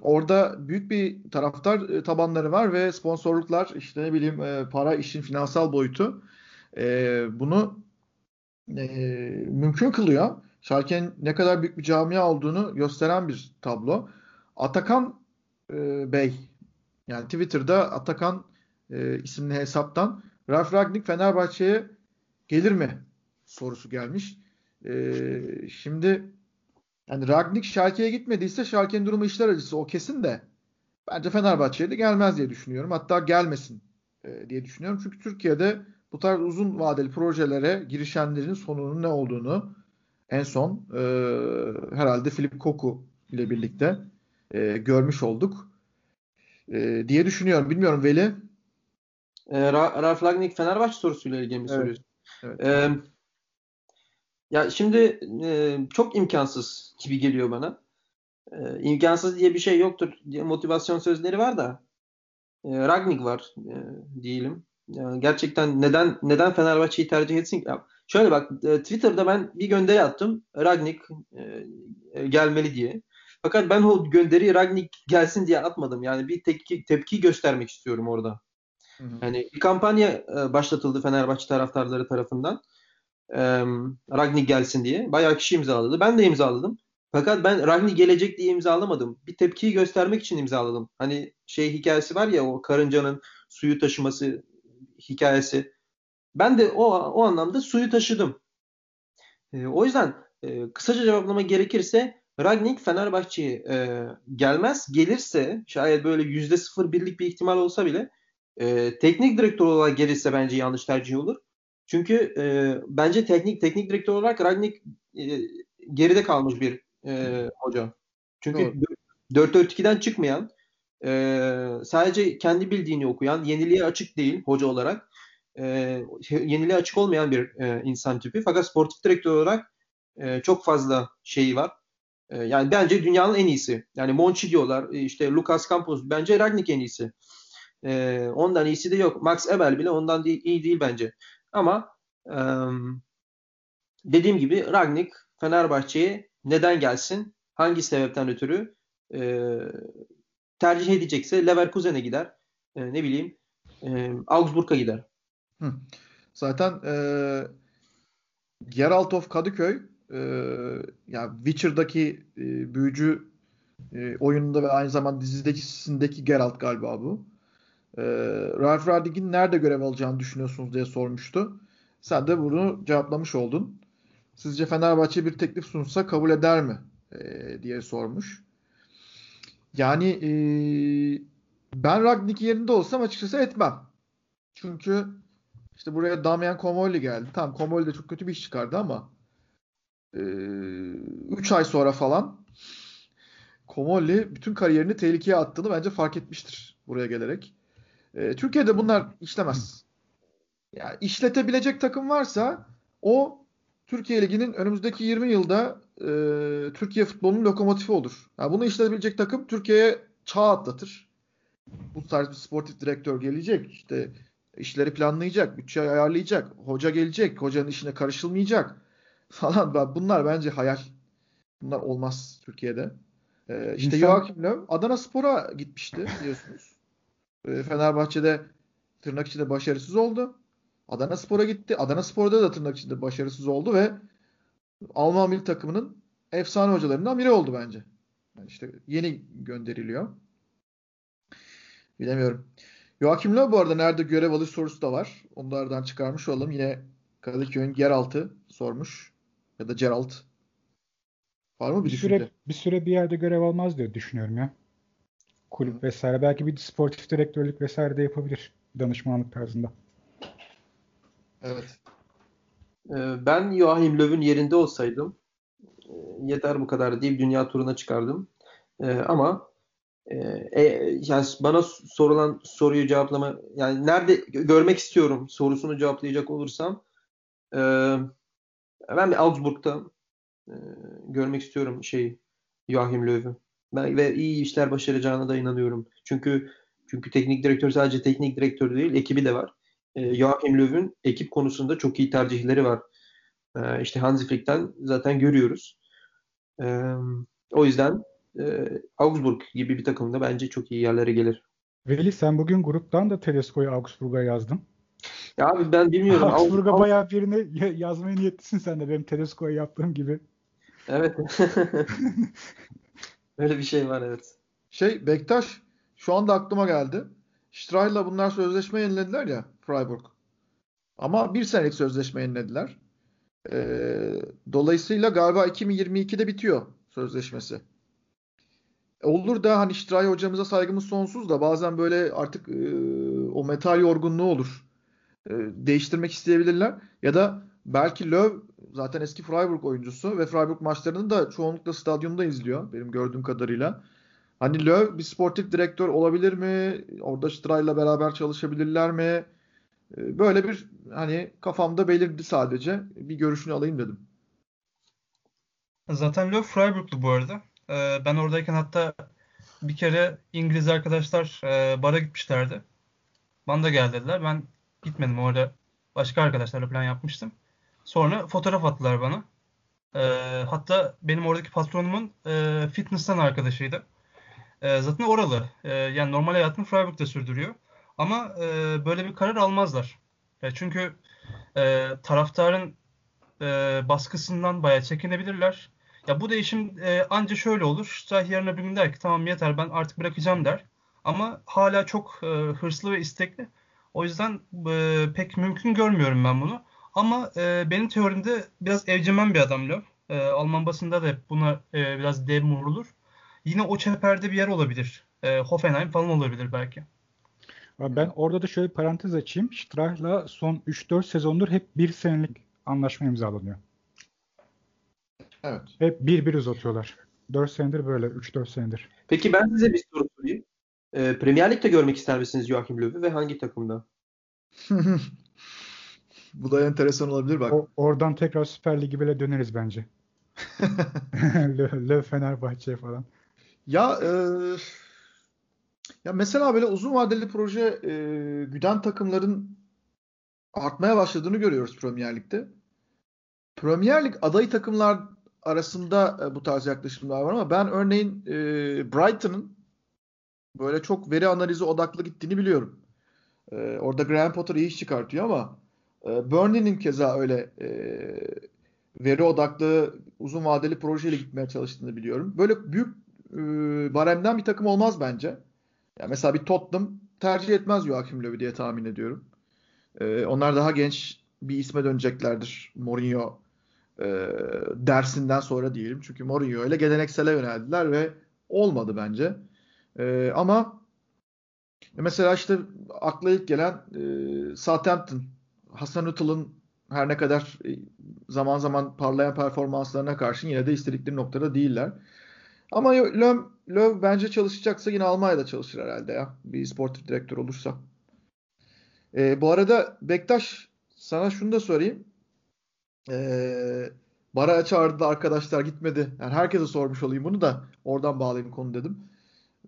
orada büyük bir taraftar e, tabanları var ve sponsorluklar işte ne bileyim e, para işin finansal boyutu e, bunu e, mümkün kılıyor. Schalke'nin ne kadar büyük bir camia olduğunu gösteren bir tablo. Atakan e, Bey yani Twitter'da Atakan e, isimli hesaptan Ralf Ragnik Fenerbahçe'ye gelir mi sorusu gelmiş. E, şimdi yani Ragnik Schalke'ye gitmediyse Schalke'nin durumu işler acısı o kesin de bence Fenerbahçe'ye de gelmez diye düşünüyorum. Hatta gelmesin e, diye düşünüyorum. Çünkü Türkiye'de bu tarz uzun vadeli projelere girişenlerin sonunun ne olduğunu en son e, herhalde Filip Koku ile birlikte e, görmüş olduk e, diye düşünüyorum. Bilmiyorum Veli. E, Ralf Ragnik Fenerbahçe sorusuyla ilgili mi evet. soruyorsun? Evet. E, ya şimdi e, çok imkansız gibi geliyor bana. E, imkansız diye bir şey yoktur diye motivasyon sözleri var da e, Ragnik var e, diyelim. Yani gerçekten neden neden Fenerbahçe'yi tercih etsin ki? Şöyle bak e, Twitter'da ben bir gönderi attım. Ragnik e, e, gelmeli diye. Fakat ben o gönderiyi Ragnik gelsin diye atmadım. Yani bir tepki, tepki göstermek istiyorum orada. Hı hı. Yani bir kampanya e, başlatıldı Fenerbahçe taraftarları tarafından. E, Ragnik gelsin diye. Bayağı kişi imzaladı. Ben de imzaladım. Fakat ben Ragnik gelecek diye imzalamadım. Bir tepkiyi göstermek için imzaladım. Hani şey hikayesi var ya o karıncanın suyu taşıması hikayesi. Ben de o, o anlamda suyu taşıdım. E, o yüzden e, kısaca cevaplama gerekirse Ragnik Fenerbahçe'ye e, gelmez. Gelirse şayet böyle yüzde sıfır birlik bir ihtimal olsa bile e, teknik direktör olarak gelirse bence yanlış tercih olur. Çünkü e, bence teknik teknik direktör olarak Ragnik e, geride kalmış bir e, hoca. Çünkü 4-4-2'den çıkmayan e, sadece kendi bildiğini okuyan, yeniliğe açık değil hoca olarak. E, yeniliğe açık olmayan bir e, insan tipi. Fakat sportif direktör olarak e, çok fazla şeyi var. E, yani bence dünyanın en iyisi. Yani Monchi diyorlar, işte Lucas Campos. Bence Ragnik en iyisi. E, ondan iyisi de yok. Max Eber bile ondan değil, iyi değil bence. Ama e, dediğim gibi Ragnik Fenerbahçe'ye neden gelsin? Hangi sebepten ötürü? E, tercih edecekse Leverkusen'e gider. E, ne bileyim e, Augsburg'a gider. Hı. Zaten e, Geralt of Kadıköy e, yani Witcher'daki e, büyücü e, oyununda ve aynı zamanda dizideki Geralt galiba bu. E, Ralph Radig'in nerede görev alacağını düşünüyorsunuz diye sormuştu. Sen de bunu cevaplamış oldun. Sizce Fenerbahçe bir teklif sunsa kabul eder mi? E, diye sormuş. Yani e, ben Ragnik yerinde olsam açıkçası etmem. Çünkü işte buraya Damian Comolli geldi. Tamam Comolli de çok kötü bir iş çıkardı ama 3 ay sonra falan Comolli bütün kariyerini tehlikeye attığını bence fark etmiştir buraya gelerek. Türkiye'de bunlar işlemez. Yani işletebilecek takım varsa o Türkiye Ligi'nin önümüzdeki 20 yılda e, Türkiye futbolunun lokomotifi olur. Yani bunu işletebilecek takım Türkiye'ye çağ atlatır. Bu tarz bir sportif direktör gelecek. İşte işleri planlayacak, bütçeyi ayarlayacak. Hoca gelecek, hocanın işine karışılmayacak falan. Bunlar bence hayal. Bunlar olmaz Türkiye'de. Ee, işte İnsan... Joachim Löw Adana Spor'a gitmişti biliyorsunuz. Ee, Fenerbahçe'de tırnak içinde başarısız oldu. Adana Spor'a gitti. Adana Spor'da da tırnak içinde başarısız oldu ve Alman milli takımının efsane hocalarından biri oldu bence. Yani işte yeni gönderiliyor. Bilemiyorum. Joachim Löw bu arada nerede görev alış sorusu da var. Onlardan çıkarmış olalım. Yine Kadıköy'ün Geralt'ı sormuş. Ya da Geralt. Var mı bir, bir süre bir süre bir yerde görev almaz diye düşünüyorum ya. Kulüp Hı. vesaire. Belki bir sportif direktörlük vesaire de yapabilir. Danışmanlık tarzında. Evet. Ee, ben Joachim Löw'ün yerinde olsaydım e, yeter bu kadar deyip dünya turuna çıkardım. Ee, ama e, e, yani bana sorulan soruyu cevaplama yani nerede görmek istiyorum sorusunu cevaplayacak olursam ben bir Augsburg'da görmek istiyorum şey Joachim Löw'ü. Ben ve iyi işler başaracağına da inanıyorum. Çünkü çünkü teknik direktör sadece teknik direktör değil, ekibi de var e, Joachim Löw'ün ekip konusunda çok iyi tercihleri var. E, işte Hansi Flick'ten zaten görüyoruz. E, o yüzden e, Augsburg gibi bir takımda bence çok iyi yerlere gelir. Veli sen bugün gruptan da Tedesco'yu Augsburg'a yazdın. Ya abi ben bilmiyorum. Augsburg'a Aug- bayağı birini yazmaya niyetlisin sen de benim Tedesco'ya yaptığım gibi. Evet. Öyle bir şey var evet. Şey Bektaş şu anda aklıma geldi. Strahl'la bunlar sözleşme yenilediler ya Freiburg. Ama bir senelik sözleşme yenilediler. Ee, dolayısıyla galiba 2022'de bitiyor sözleşmesi. Olur da hani Strahi hocamıza saygımız sonsuz da bazen böyle artık e, o metal yorgunluğu olur. E, değiştirmek isteyebilirler. Ya da belki Löw zaten eski Freiburg oyuncusu ve Freiburg maçlarını da çoğunlukla stadyumda izliyor benim gördüğüm kadarıyla. Hani Löw bir sportif direktör olabilir mi? Orada Stray'la beraber çalışabilirler mi? Ee, böyle bir hani kafamda belirdi sadece. Bir görüşünü alayım dedim. Zaten Löw Freiburg'lu bu arada. Ee, ben oradayken hatta bir kere İngiliz arkadaşlar e, bara gitmişlerdi. Bana da gel dediler. Ben gitmedim orada. Başka arkadaşlarla plan yapmıştım. Sonra fotoğraf attılar bana. Ee, hatta benim oradaki patronumun e, fitness'tan arkadaşıydı. E, zaten oralı. E, yani normal hayatını Freiburg'da sürdürüyor. Ama e, böyle bir karar almazlar. E, çünkü e, taraftarın e, baskısından bayağı çekinebilirler. Ya bu değişim e, anca şöyle olur. Ştah yarın öbür gün der ki tamam yeter ben artık bırakacağım der. Ama hala çok e, hırslı ve istekli. O yüzden e, pek mümkün görmüyorum ben bunu. Ama e, benim teorimde biraz evcimen bir adam Löw. E, Alman basında da hep buna e, biraz dev vurulur yine o çeperde bir yer olabilir. E, Hoffenheim falan olabilir belki. Ben orada da şöyle bir parantez açayım. Strah'la son 3-4 sezondur hep bir senelik anlaşma imzalanıyor. Evet. Hep bir bir uzatıyorlar. 4 senedir böyle. 3-4 senedir. Peki ben size bir soru sorayım. E, Premier Lig'de görmek ister misiniz Joachim Löw'ü ve hangi takımda? Bu da enteresan olabilir bak. O, oradan tekrar Süper Ligi bile döneriz bence. Löw Fenerbahçe falan. Ya e, ya mesela böyle uzun vadeli proje e, güden takımların artmaya başladığını görüyoruz Premier Lig'de. Premier Lig adayı takımlar arasında e, bu tarz yaklaşımlar var ama ben örneğin e, Brighton'ın böyle çok veri analizi odaklı gittiğini biliyorum. E, orada Graham Potter iyi iş çıkartıyor ama e, Burnley'nin keza öyle e, veri odaklı uzun vadeli projeyle gitmeye çalıştığını biliyorum. Böyle büyük e, baremden bir takım olmaz bence. Yani mesela bir Tottenham tercih etmez Joachim Löw'ü diye tahmin ediyorum. E, onlar daha genç bir isme döneceklerdir. Mourinho e, dersinden sonra diyelim. Çünkü Mourinho ile geleneksele yöneldiler ve olmadı bence. E, ama Mesela işte akla ilk gelen e, Southampton. Hasan Utal'ın her ne kadar e, zaman zaman parlayan performanslarına karşın yine de istedikleri noktada değiller. Ama Löw, Löw bence çalışacaksa yine Almanya'da çalışır herhalde ya. Bir sportif direktör olursa. E, bu arada Bektaş sana şunu da sorayım. E, bara çağırdı arkadaşlar gitmedi. Yani herkese sormuş olayım bunu da oradan bağlayayım konu dedim.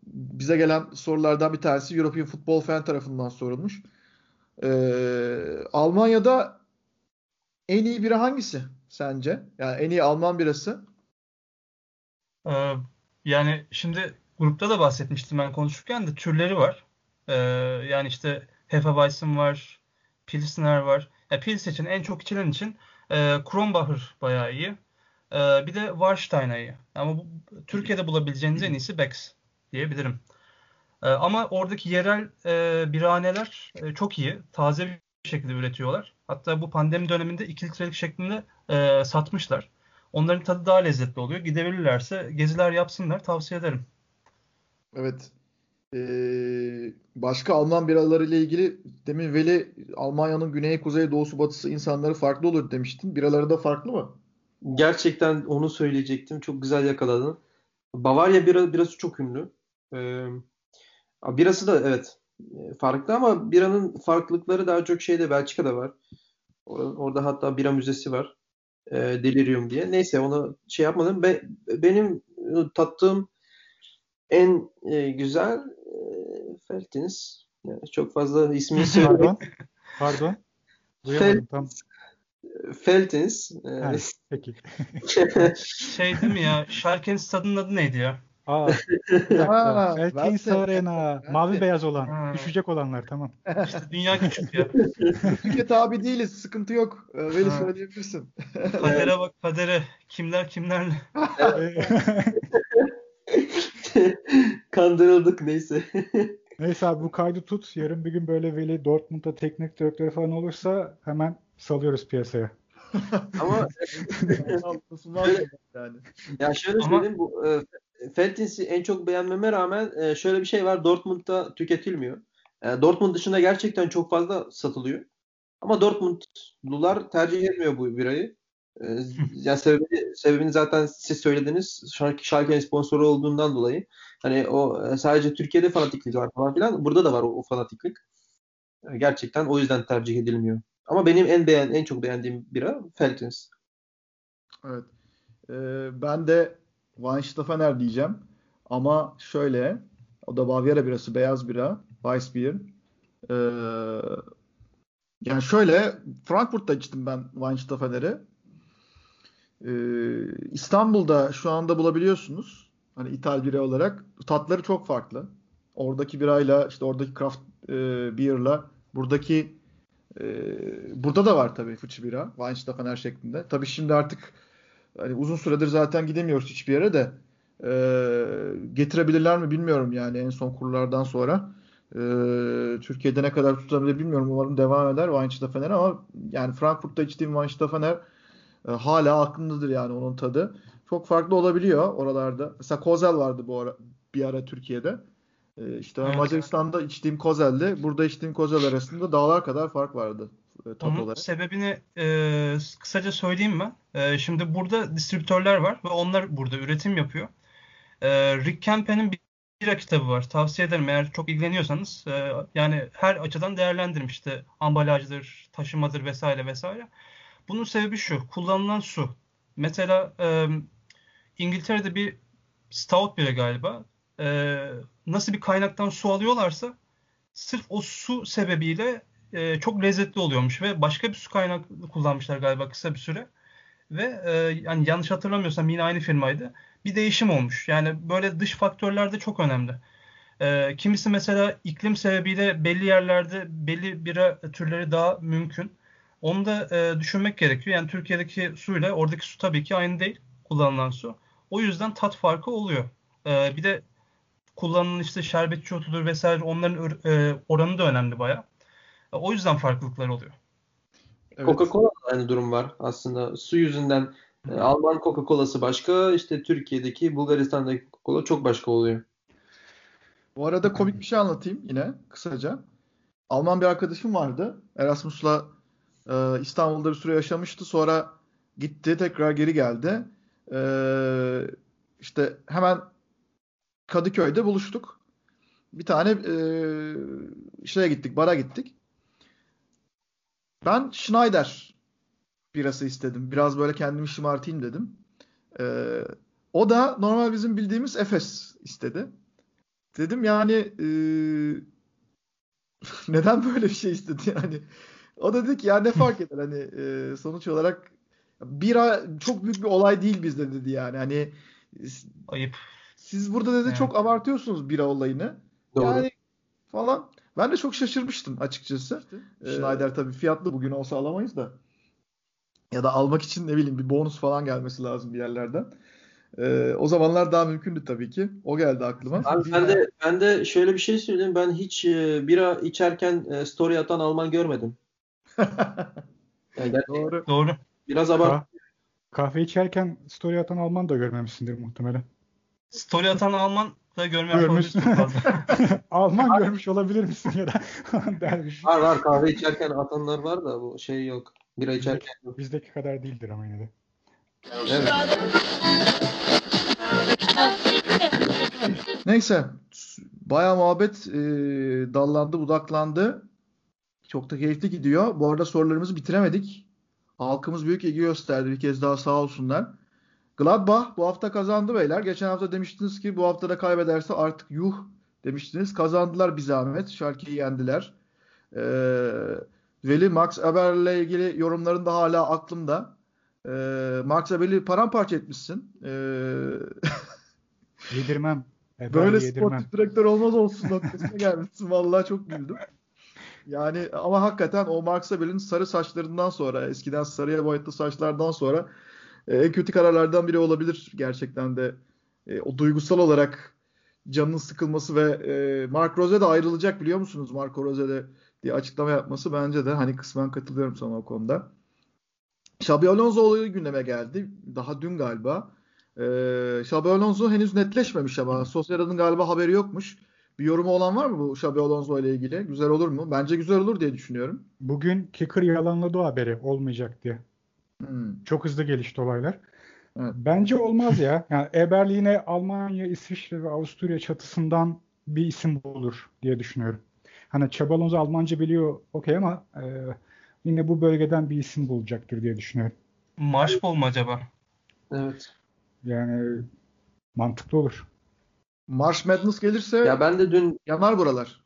Bize gelen sorulardan bir tanesi European Football Fan tarafından sorulmuş. E, Almanya'da en iyi bira hangisi sence? Yani en iyi Alman birası? Yani şimdi grupta da bahsetmiştim ben konuşurken de türleri var. Ee, yani işte Hefeweizen var, Pilsner var. Ya Pils için en çok içilen için e, Kronbacher bayağı iyi. E, bir de Warstein iyi. Ama bu, Türkiye'de bulabileceğiniz en iyisi Bex diyebilirim. E, ama oradaki yerel e, birhaneler e, çok iyi. Taze bir şekilde üretiyorlar. Hatta bu pandemi döneminde 2 litrelik şeklinde e, satmışlar. Onların tadı daha lezzetli oluyor. Gidebilirlerse geziler yapsınlar. Tavsiye ederim. Evet. Ee, başka Alman biraları ile ilgili demin Veli Almanya'nın güney, kuzey, doğusu, batısı insanları farklı olur demiştin. Biraları da farklı mı? Gerçekten onu söyleyecektim. Çok güzel yakaladın. Bavarya bira, birası çok ünlü. Ee, birası da evet farklı ama biranın farklılıkları daha çok şeyde Belçika'da var. Orada hatta bira müzesi var. E, Delirium diye. Neyse onu şey yapmadım. Be, benim tattığım en e, güzel e, Feltins. Yani çok fazla ismini. Pardon. Pardon. Duyamadım tam. Feltins. Ha, peki. şey değil mi ya? Şarkın stadının adı neydi ya? Aa, bir Feltins Arena. Mavi beyaz olan. Ha. Düşecek olanlar tamam. İşte dünya küçük ya. Türkiye tabi değiliz. Sıkıntı yok. Öyle söyleyebilirsin. Kadere bak kadere. Kimler kimlerle. Kandırıldık neyse. neyse abi bu kaydı tut. Yarın bir gün böyle Veli Dortmund'da teknik direktörü falan olursa hemen salıyoruz piyasaya. Ama yani. Ya şöyle Ama... söyleyeyim bu e, Feltins'i en çok beğenmeme rağmen e, şöyle bir şey var. Dortmund'da tüketilmiyor. E, Dortmund dışında gerçekten çok fazla satılıyor. Ama Dortmundlular tercih etmiyor bu birayı. E, yani sebebi, sebebini zaten siz söylediniz. Schalke'nin sponsoru olduğundan dolayı. Hani o e, sadece Türkiye'de fanatiklik var falan filan. Burada da var o, o fanatiklik. E, gerçekten o yüzden tercih edilmiyor. Ama benim en beğen en çok beğendiğim bira Feltins. Evet. Ee, ben de Weinstefener diyeceğim. Ama şöyle o da Bavyera birası beyaz bira. Weissbier. Ee, yani şöyle Frankfurt'ta içtim ben Weinstefener'i. Ee, İstanbul'da şu anda bulabiliyorsunuz. Hani ithal bira olarak. Tatları çok farklı. Oradaki birayla işte oradaki craft e, beer'la buradaki e, burada da var tabii fıçı bira. Weinstefener şeklinde. Tabii şimdi artık hani uzun süredir zaten gidemiyoruz hiçbir yere de e, getirebilirler mi bilmiyorum yani en son kurlardan sonra. E, Türkiye'de ne kadar tutabilir bilmiyorum. Umarım devam eder Weinstefener ama yani Frankfurt'ta içtiğim Weinstefener e, hala aklımdadır yani onun tadı. Çok farklı olabiliyor oralarda. Mesela Kozel vardı bu ara bir ara Türkiye'de. E, işte evet. Macaristan'da içtiğim Kozel'de burada içtiğim Kozel arasında dağlar kadar fark vardı. E, Onun olarak. sebebini e, kısaca söyleyeyim mi? E, şimdi burada distribütörler var ve onlar burada üretim yapıyor. E, Rick Kempen'in bir bira kitabı var. Tavsiye ederim eğer çok ilgileniyorsanız. E, yani her açıdan değerlendirin işte ambalajdır, taşımadır vesaire vesaire. Bunun sebebi şu. Kullanılan su. Mesela e, İngiltere'de bir stout bile galiba. E, nasıl bir kaynaktan su alıyorlarsa sırf o su sebebiyle e, çok lezzetli oluyormuş ve başka bir su kaynağı kullanmışlar galiba kısa bir süre. Ve e, yani yanlış hatırlamıyorsam yine aynı firmaydı. Bir değişim olmuş. Yani böyle dış faktörler de çok önemli. E, kimisi mesela iklim sebebiyle belli yerlerde belli bira türleri daha mümkün. Onu da e, düşünmek gerekiyor. Yani Türkiye'deki suyla oradaki su tabii ki aynı değil kullanılan su. O yüzden tat farkı oluyor. E, bir de kullanılan işte şerbetçi otudur vesaire onların e, oranı da önemli baya. E, o yüzden farklılıklar oluyor. Evet. Coca-Cola aynı durum var aslında. Su yüzünden e, Alman Coca-Cola'sı başka, işte Türkiye'deki, Bulgaristan'daki Coca-Cola çok başka oluyor. Bu arada komik bir şey anlatayım yine kısaca. Alman bir arkadaşım vardı. Erasmus'la e, İstanbul'da bir süre yaşamıştı. Sonra gitti tekrar geri geldi. E, işte hemen Kadıköy'de buluştuk. Bir tane e, şeye gittik, bara gittik. Ben Schneider birası istedim. Biraz böyle kendimi şımartayım dedim. E, o da normal bizim bildiğimiz Efes istedi. Dedim yani e, neden böyle bir şey istedi yani. O da dedi ki ya ne fark eder hani e, sonuç olarak bira çok büyük bir olay değil bizde dedi yani. Hani Ayıp. siz burada dedi Evet. çok abartıyorsunuz bira olayını. Doğru. Yani falan. Ben de çok şaşırmıştım açıkçası. Ee, Schneider tabii fiyatlı bugün olsa alamayız da. Ya da almak için ne bileyim bir bonus falan gelmesi lazım bir yerlerden. Ee, o zamanlar daha mümkündü tabii ki. O geldi aklıma. Abi ben de ben de şöyle bir şey söyleyeyim. Ben hiç e, bira içerken e, story atan Alman görmedim. Yani Doğru. Doğru. biraz abart. Kah- kahve içerken story atan Alman da görmemişsindir muhtemelen. Story atan Alman da görmeye Görmüş. Alman görmüş olabilir misin ya da dermiş. Var var kahve içerken atanlar var da bu şey yok. Bira içerken yok. Bizdeki kadar değildir ama yine de. Evet. Neyse. Bayağı muhabbet e, dallandı, budaklandı. Çok da keyifli gidiyor. Bu arada sorularımızı bitiremedik. Halkımız büyük ilgi gösterdi. Bir kez daha sağ olsunlar. Gladbach bu hafta kazandı beyler. Geçen hafta demiştiniz ki bu hafta da kaybederse artık yuh demiştiniz. Kazandılar bir zahmet. Şarkıyı yendiler. Ee, Veli Max Eber'le ilgili yorumların da hala aklımda. Ee, Max Eber'i paramparça etmişsin. Ee, Yedirmem. E, Böyle yedirmem. sportif direktör olmaz olsun noktasına gelmişsin. Vallahi çok güldüm. Yani ama hakikaten o Mark Sabel'in sarı saçlarından sonra, eskiden sarıya boyatlı saçlardan sonra e, en kötü kararlardan biri olabilir gerçekten de. E, o duygusal olarak canının sıkılması ve e, Mark Rose de ayrılacak biliyor musunuz? Marco Rose de diye açıklama yapması bence de hani kısmen katılıyorum sana o konuda. Xabi Alonso olayı gündeme geldi. Daha dün galiba. Ee, Xabi Alonso henüz netleşmemiş ama Sociedad'ın galiba haberi yokmuş. Bir yorumu olan var mı bu Xabi Alonso ile ilgili? Güzel olur mu? Bence güzel olur diye düşünüyorum. Bugün Kicker yalanladı o haberi olmayacak diye. Hmm. Çok hızlı gelişti olaylar. Evet. Bence olmaz ya. Yani Eberl yine Almanya, İsviçre ve Avusturya çatısından bir isim bulur diye düşünüyorum. Hani Xabi Alonso Almanca biliyor okey ama e, yine bu bölgeden bir isim bulacaktır diye düşünüyorum. Marşbol mu acaba? Evet. Yani mantıklı olur. March Madness gelirse Ya ben de dün yanar buralar.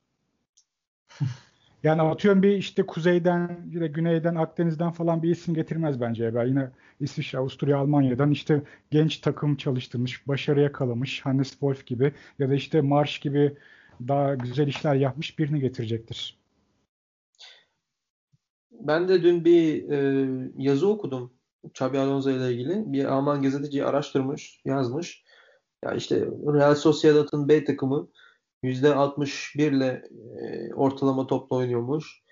Yani atıyorum bir işte kuzeyden, de güneyden, Akdeniz'den falan bir isim getirmez bence Eber. Yine İsviçre, Avusturya, Almanya'dan işte genç takım çalıştırmış, başarıya kalamış Hannes Wolf gibi ya da işte Marş gibi daha güzel işler yapmış birini getirecektir. ben de dün bir e, yazı okudum. Xabi Alonso ile ilgili. Bir Alman gazeteci araştırmış, yazmış. Ya işte Real Sociedad'ın B takımı %61 ile ortalama topla oynuyormuş.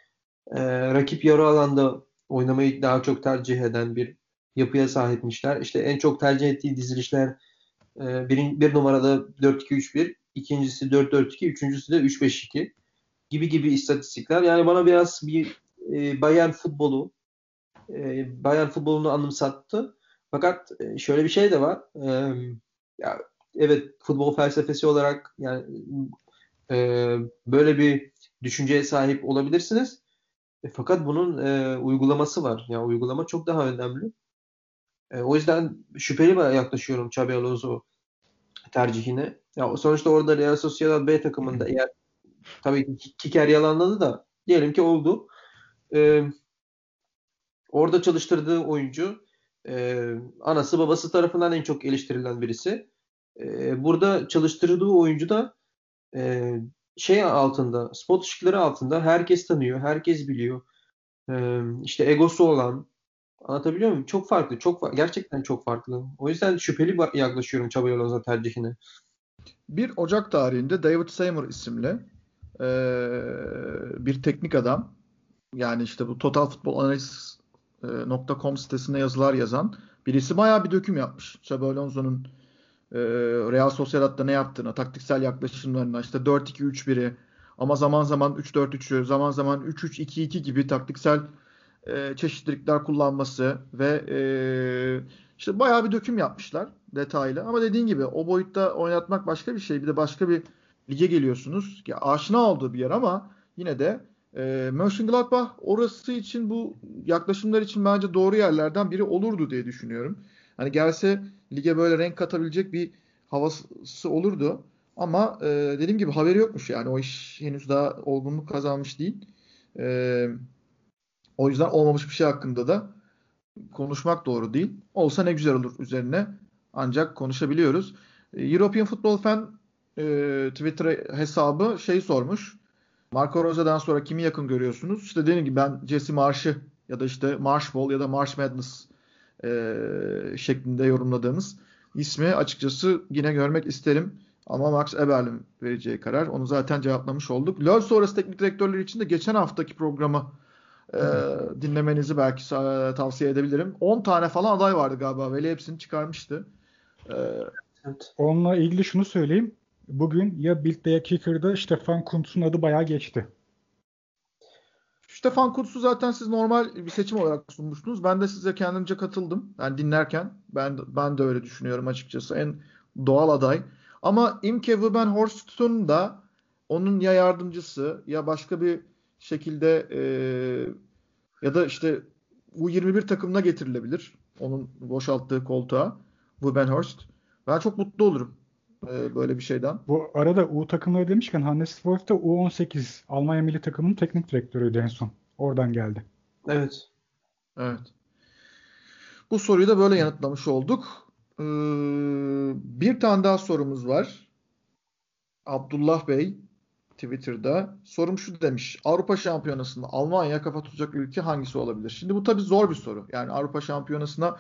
E, rakip yarı alanda oynamayı daha çok tercih eden bir yapıya sahipmişler. İşte en çok tercih ettiği dizilişler e, bir, bir numarada 4-2-3-1, ikincisi 4-4-2, üçüncüsü de 3-5-2 gibi gibi istatistikler. Yani bana biraz bir e, Bayern futbolu e, Bayern futbolunu anımsattı. Fakat e, şöyle bir şey de var. E, ya evet futbol felsefesi olarak yani e, böyle bir düşünceye sahip olabilirsiniz. E, fakat bunun e, uygulaması var. Yani uygulama çok daha önemli. E, o yüzden şüpheli bir yaklaşıyorum Xabi Alonso tercihine. Ya sonuçta orada Real Sociedad B takımında eğer tabii ki Kiker yalanladı da diyelim ki oldu. E, orada çalıştırdığı oyuncu e, anası babası tarafından en çok eleştirilen birisi. E, burada çalıştırdığı oyuncu da e, şey altında, spot ışıkları altında herkes tanıyor, herkes biliyor. E, işte egosu olan, anlatabiliyor muyum? Çok farklı, çok gerçekten çok farklı. O yüzden şüpheli yaklaşıyorum Xabi Alonso tercihine. 1 Ocak tarihinde David Seymour isimli eee, bir teknik adam yani işte bu Total Football Analysis e, sitesinde yazılar yazan birisi bayağı bir döküm yapmış. Xabi Alonso'nun e, Real Sociedad'da ne yaptığına, taktiksel yaklaşımlarına, işte 4-2-3-1'i ama zaman zaman 3-4-3'ü, zaman zaman 3-3-2-2 gibi taktiksel e, çeşitlilikler kullanması ve e, işte bayağı bir döküm yapmışlar detaylı. Ama dediğin gibi o boyutta oynatmak başka bir şey. Bir de başka bir lige geliyorsunuz. Ya, aşina olduğu bir yer ama yine de e, Mönchengladbach orası için bu yaklaşımlar için bence doğru yerlerden biri olurdu diye düşünüyorum. Hani gelse lige böyle renk katabilecek bir havası olurdu. Ama e, dediğim gibi haberi yokmuş yani o iş henüz daha olgunluk kazanmış değil. E, o yüzden olmamış bir şey hakkında da konuşmak doğru değil. Olsa ne güzel olur üzerine ancak konuşabiliyoruz. E, European Football Fan e, Twitter hesabı şey sormuş. Marco Rosa'dan sonra kimi yakın görüyorsunuz? İşte dediğim gibi ben Jesse Marsh'ı ya da işte Marsh Ball ya da Marsh Madness e, şeklinde yorumladığımız ismi açıkçası yine görmek isterim. Ama Max Eberl'in vereceği karar. Onu zaten cevaplamış olduk. LoL sonrası teknik direktörler için de geçen haftaki programı e, dinlemenizi belki tavsiye edebilirim. 10 tane falan aday vardı galiba. Veli hepsini çıkarmıştı. E, evet. Onunla ilgili şunu söyleyeyim. Bugün ya Bild'de ya Kicker'da Stefan Kuntz'un adı bayağı geçti. Stefan Kuntz'u zaten siz normal bir seçim olarak sunmuştunuz. Ben de size kendimce katıldım. Yani dinlerken ben ben de öyle düşünüyorum açıkçası. En doğal aday. Ama Imke Wübenhorst'un da onun ya yardımcısı ya başka bir şekilde e, ya da işte U21 takımına getirilebilir. Onun boşalttığı koltuğa Wübenhorst. Ben çok mutlu olurum e, böyle bir şeyden. Bu arada U takımları demişken Hannes Wolf da U18 Almanya milli takımının teknik direktörüydü en son. Oradan geldi. Evet. Evet. Bu soruyu da böyle yanıtlamış olduk. Ee, bir tane daha sorumuz var. Abdullah Bey Twitter'da sorum şu demiş. Avrupa Şampiyonası'nda Almanya kafa tutacak ülke hangisi olabilir? Şimdi bu tabii zor bir soru. Yani Avrupa Şampiyonası'na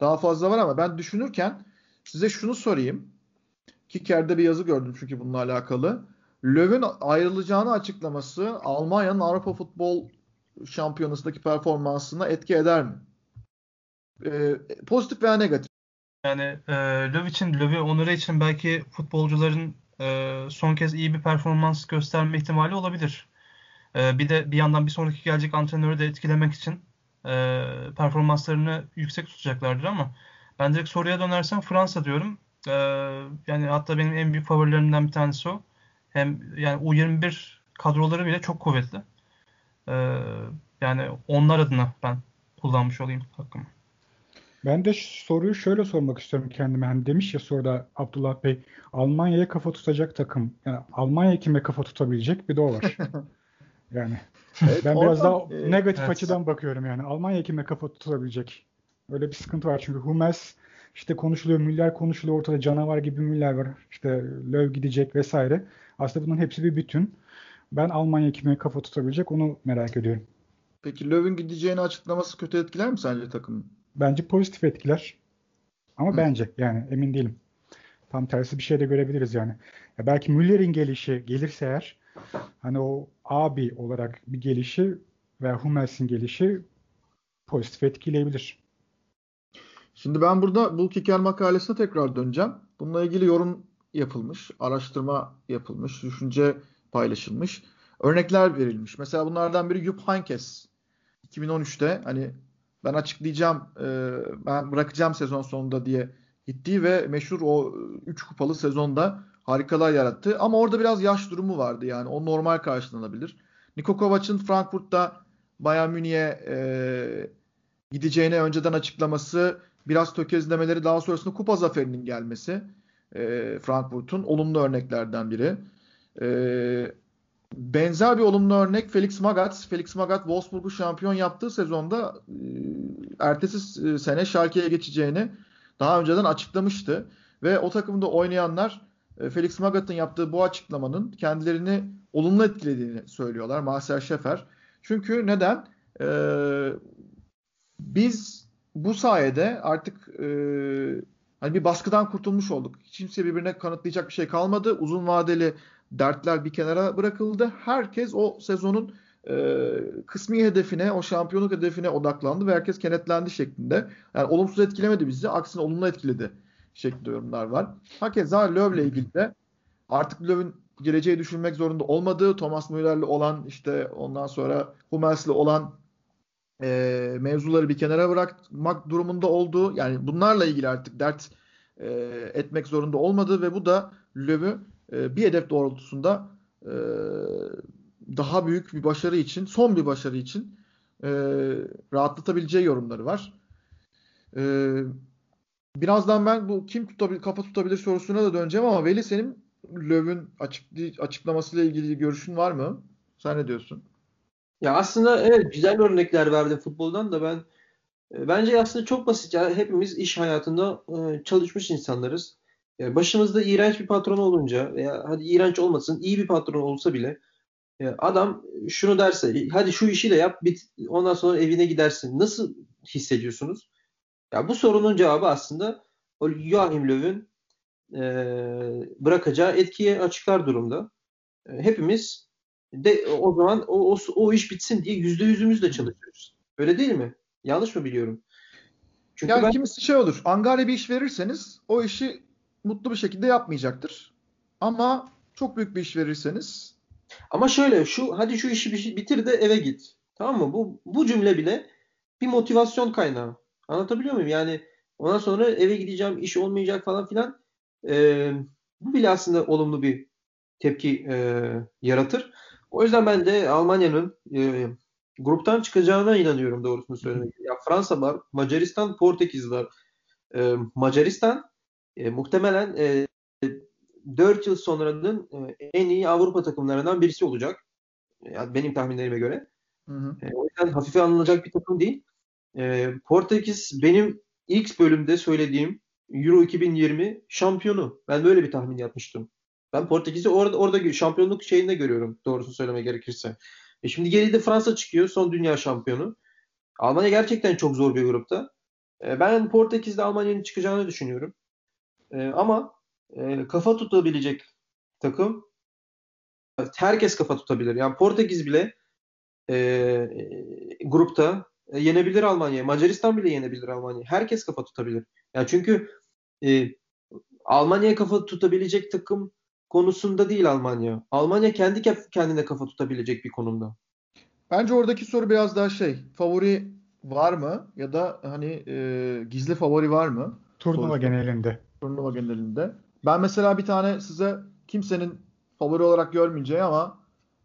daha fazla var ama ben düşünürken size şunu sorayım. Kiker'de bir yazı gördüm çünkü bununla alakalı. Löw'ün ayrılacağını açıklaması Almanya'nın Avrupa Futbol Şampiyonası'ndaki performansına etki eder mi? Ee, pozitif veya negatif. Yani e, Löw için, Löw'ü onuru için belki futbolcuların e, son kez iyi bir performans gösterme ihtimali olabilir. E, bir de bir yandan bir sonraki gelecek antrenörü de etkilemek için e, performanslarını yüksek tutacaklardır ama ben direkt soruya dönersem Fransa diyorum. E, yani hatta benim en büyük favorilerimden bir tanesi o. Hem yani U21 kadroları bile çok kuvvetli. E, yani onlar adına ben kullanmış olayım hakkımı. Ben de soruyu şöyle sormak istiyorum kendime. Hani demiş ya soruda Abdullah Bey Almanya'ya kafa tutacak takım. Yani Almanya kime kafa tutabilecek bir de o var. yani evet, ben biraz daha e, negatif evet. açıdan bakıyorum yani. Almanya kime kafa tutabilecek? Öyle bir sıkıntı var çünkü Hummels işte konuşuluyor, Müller konuşuluyor ortada canavar gibi Müller var. İşte Löw gidecek vesaire. Aslında bunun hepsi bir bütün. Ben Almanya kime kafa tutabilecek onu merak ediyorum. Peki Löw'ün gideceğini açıklaması kötü etkiler mi sence takımı? Bence pozitif etkiler. Ama Hı. bence yani emin değilim. Tam tersi bir şey de görebiliriz yani. Ya belki Müller'in gelişi gelirse eğer hani o abi olarak bir gelişi veya Hummels'in gelişi pozitif etkileyebilir. Şimdi ben burada Bull Kicker makalesine tekrar döneceğim. Bununla ilgili yorum yapılmış, araştırma yapılmış, düşünce paylaşılmış, örnekler verilmiş. Mesela bunlardan biri Jupp Heynckes 2013'te hani ben açıklayacağım, e, ben bırakacağım sezon sonunda diye gittiği ve meşhur o 3 kupalı sezonda harikalar yarattı. Ama orada biraz yaş durumu vardı yani. O normal karşılanabilir. Niko Kovac'ın Frankfurt'ta Bayern Münih'e e, gideceğini önceden açıklaması, biraz tökezlemeleri daha sonrasında kupa zaferinin gelmesi e, Frankfurt'un olumlu örneklerden biri. E, benzer bir olumlu örnek Felix Magath. Felix Magath Wolfsburg'u şampiyon yaptığı sezonda e, ertesi e, sene Schalke'ye geçeceğini daha önceden açıklamıştı. Ve o takımda oynayanlar e, Felix Magath'ın yaptığı bu açıklamanın kendilerini olumlu etkilediğini söylüyorlar. Marcel Schäfer. Çünkü neden? Ee, biz bu sayede artık e, hani bir baskıdan kurtulmuş olduk. Hiç kimse birbirine kanıtlayacak bir şey kalmadı. Uzun vadeli dertler bir kenara bırakıldı. Herkes o sezonun e, kısmi hedefine, o şampiyonluk hedefine odaklandı ve herkes kenetlendi şeklinde. Yani olumsuz etkilemedi bizi, aksine olumlu etkiledi şeklinde yorumlar var. Hakeza Löw'le ilgili de artık Löw'ün geleceği düşünmek zorunda olmadığı, Thomas Müller'le olan işte ondan sonra Hummels'le olan e, mevzuları bir kenara bırakmak durumunda olduğu yani bunlarla ilgili artık dert e, etmek zorunda olmadığı ve bu da Löw'ü e, bir hedef doğrultusunda e, daha büyük bir başarı için, son bir başarı için e, rahatlatabileceği yorumları var. E, birazdan ben bu kim tutabilir, kafa tutabilir sorusuna da döneceğim ama Veli senin Löw'ün açık, açıklamasıyla ilgili görüşün var mı? Sen ne diyorsun? Ya aslında evet güzel örnekler verdi futboldan da ben e, bence aslında çok basit. Ya hepimiz iş hayatında e, çalışmış insanlarız. E, başımızda iğrenç bir patron olunca veya hadi iğrenç olmasın iyi bir patron olsa bile adam şunu derse hadi şu işi de yap bit ondan sonra evine gidersin. Nasıl hissediyorsunuz? Ya bu sorunun cevabı aslında o Joachim Löw'ün e, bırakacağı etkiye açıklar durumda. E, hepimiz de o zaman o, o, o iş bitsin diye yüzde yüzümüzle çalışıyoruz. Öyle değil mi? Yanlış mı biliyorum? Çünkü yani ben... kimisi şey olur. Angarya bir iş verirseniz o işi mutlu bir şekilde yapmayacaktır. Ama çok büyük bir iş verirseniz ama şöyle şu hadi şu işi bitir de eve git. Tamam mı? Bu bu cümle bile bir motivasyon kaynağı. Anlatabiliyor muyum? Yani ondan sonra eve gideceğim, iş olmayacak falan filan. Ee, bu bile aslında olumlu bir tepki e, yaratır. O yüzden ben de Almanya'nın e, gruptan çıkacağına inanıyorum doğrusunu söylemek. Ya Fransa var, Macaristan, Portekiz var. E, Macaristan e, muhtemelen e, 4 yıl sonranın e, en iyi Avrupa takımlarından birisi olacak. Yani benim tahminlerime göre. Hı hı. E, o yüzden hafife alınacak bir takım değil. E, Portekiz benim ilk bölümde söylediğim Euro 2020 şampiyonu. Ben böyle bir tahmin yapmıştım. Ben Portekiz'i orada orada şampiyonluk şeyinde görüyorum doğrusunu söyleme gerekirse. E şimdi geride Fransa çıkıyor son dünya şampiyonu. Almanya gerçekten çok zor bir grupta. E ben Portekiz'de Almanya'nın çıkacağını düşünüyorum. E ama e, kafa tutabilecek takım herkes kafa tutabilir. Yani Portekiz bile e, grupta e, yenebilir Almanya. Macaristan bile yenebilir Almanya. Herkes kafa tutabilir. Yani çünkü e, Almanya'ya kafa tutabilecek takım konusunda değil Almanya. Almanya kendi kendine kafa tutabilecek bir konumda. Bence oradaki soru biraz daha şey. Favori var mı? Ya da hani e, gizli favori var mı? Turnuva Sorusu. genelinde. Turnuva genelinde. Ben mesela bir tane size kimsenin favori olarak görmeyeceği ama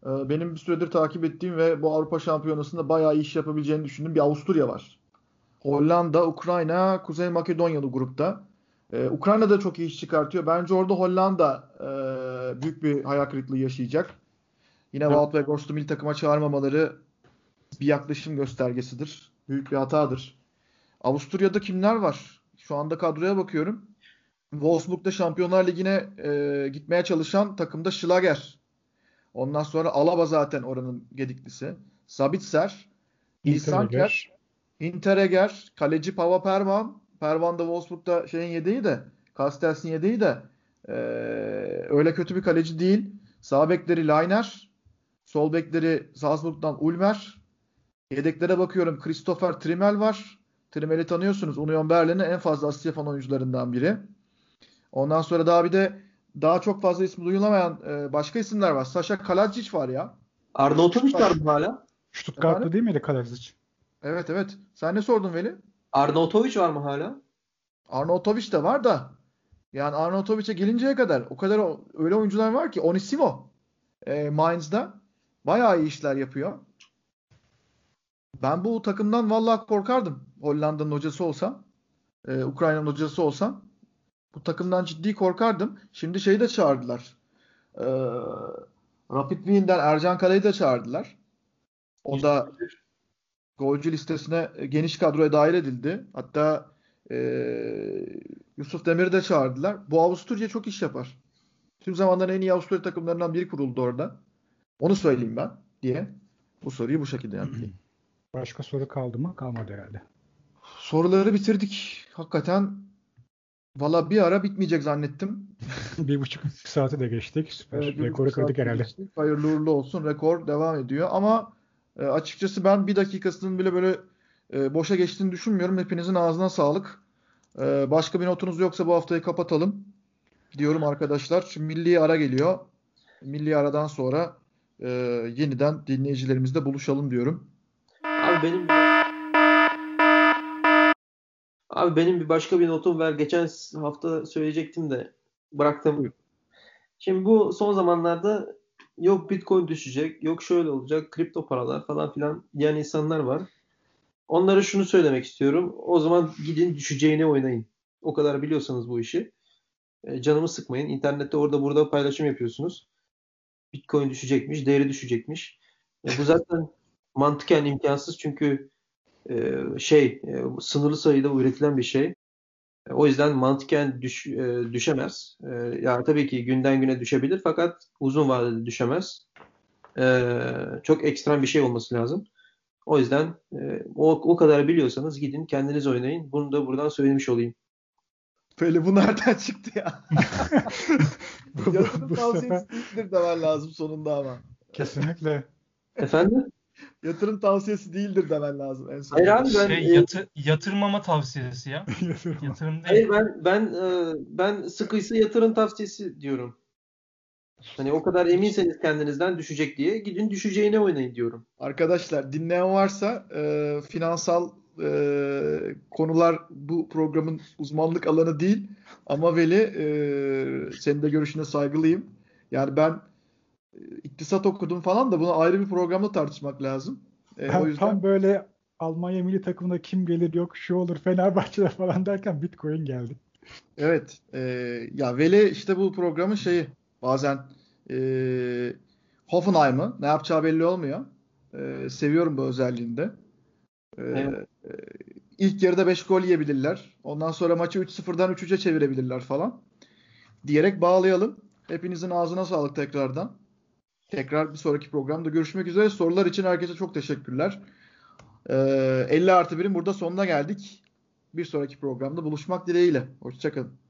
e, benim bir süredir takip ettiğim ve bu Avrupa Şampiyonası'nda bayağı iş yapabileceğini düşündüğüm bir Avusturya var. Hollanda, Ukrayna, Kuzey Makedonyalı grupta. Ee, Ukrayna da çok iyi iş çıkartıyor. Bence orada Hollanda e, büyük bir hayal kırıklığı yaşayacak. Yine evet. Wout ve Ghost'u milli takıma çağırmamaları bir yaklaşım göstergesidir. Büyük bir hatadır. Avusturya'da kimler var? Şu anda kadroya bakıyorum. Wolfsburg'da Şampiyonlar Ligi'ne e, gitmeye çalışan takımda Schlager. Ondan sonra Alaba zaten oranın gediklisi. Sabitzer, İlsanker, Intereger, kaleci Pava Pervan. Pervan da Wolfsburg'da şeyin yedeği de Castells'in yedeği de e, öyle kötü bir kaleci değil. Sağ bekleri Leiner, sol bekleri Salzburg'dan Ulmer. Yedeklere bakıyorum. Christopher Trimmel var. Trimmel'i tanıyorsunuz. Union Berlin'in en fazla asist yapan oyuncularından biri. Ondan sonra daha bir de daha çok fazla ismi duyulamayan e, başka isimler var. Sasha Kalajic var ya. Arnautovic var mı hala? Stuttgart'ta değil miydi Kalajic? Evet evet. Sen ne sordun Veli? Arnautovic var mı hala? Arnautovic de var da yani Arnautovic'e gelinceye kadar o kadar öyle oyuncular var ki Onisimo e, Mainz'da bayağı iyi işler yapıyor. Ben bu takımdan vallahi korkardım. Hollanda'nın hocası olsam, e, Ukrayna'nın hocası olsam bu takımdan ciddi korkardım. Şimdi şeyi de çağırdılar. E, Rapid Wien'den Ercan Kale'yi de çağırdılar. O da golcü listesine geniş kadroya dahil edildi. Hatta e, Yusuf Demir'i de çağırdılar. Bu Avusturya çok iş yapar. Tüm zamanların en iyi Avusturya takımlarından biri kuruldu orada. Onu söyleyeyim ben diye. Bu soruyu bu şekilde yanıtlayayım. Başka soru kaldı mı? Kalmadı herhalde. Soruları bitirdik. Hakikaten Valla bir ara bitmeyecek zannettim. bir buçuk saati de geçtik. Süper. Evet, Rekoru kırdık herhalde. Geçtik. Hayırlı uğurlu olsun. Rekor devam ediyor. Ama e, açıkçası ben bir dakikasının bile böyle e, boşa geçtiğini düşünmüyorum. Hepinizin ağzına sağlık. Ee, başka bir notunuz yoksa bu haftayı kapatalım diyorum arkadaşlar. Şimdi milli ara geliyor. Milli aradan sonra e, yeniden dinleyicilerimizle buluşalım diyorum. Abi benim Abi benim bir başka bir notum var. Geçen hafta söyleyecektim de bıraktım. Şimdi bu son zamanlarda yok Bitcoin düşecek, yok şöyle olacak, kripto paralar falan filan diyen insanlar var. Onlara şunu söylemek istiyorum. O zaman gidin düşeceğine oynayın. O kadar biliyorsanız bu işi. E, canımı sıkmayın. İnternette orada burada paylaşım yapıyorsunuz. Bitcoin düşecekmiş, değeri düşecekmiş. E, bu zaten mantıken imkansız çünkü e, şey sınırlı sayıda üretilen bir şey. E, o yüzden mantıken düş, e, düşemez. E, yani tabii ki günden güne düşebilir fakat uzun vadede düşemez. E, çok ekstrem bir şey olması lazım. O yüzden e, o, o kadar biliyorsanız gidin kendiniz oynayın. Bunu da buradan söylemiş olayım. Peli bu nereden çıktı ya? Yatırım tavsiyesi sefer- değildir demen lazım sonunda ama. Kesinlikle. Efendim? Yatırım tavsiyesi değildir demen lazım en son. Hayır abi ben Şey, e, yatı, yatırmama tavsiyesi ya. Yatırım. Yatırım değil. hayır ben ben e, ben sıkıysa yatırım tavsiyesi diyorum. Hani o kadar eminseniz kendinizden düşecek diye gidin düşeceğine oynayın diyorum. Arkadaşlar dinleyen varsa e, finansal e, konular bu programın uzmanlık alanı değil. Ama Veli e, senin de görüşüne saygılıyım. Yani ben iktisat okudum falan da bunu ayrı bir programda tartışmak lazım. E, Ben o yüzden tam böyle Almanya milli takımına kim gelir yok şu olur Fenerbahçe'de falan derken Bitcoin geldi. evet e, ya Veli işte bu programın şeyi bazen e, Hoffenheim'ı ne yapacağı belli olmuyor. E, seviyorum bu özelliğinde. E, Evet. e, ilk yarıda 5 gol yiyebilirler. Ondan sonra maçı 3-0'dan 3-3'e çevirebilirler falan. Diyerek bağlayalım. Hepinizin ağzına sağlık tekrardan. Tekrar bir sonraki programda görüşmek üzere. Sorular için herkese çok teşekkürler. E, 50 artı 1'in burada sonuna geldik. Bir sonraki programda buluşmak dileğiyle. Hoşçakalın.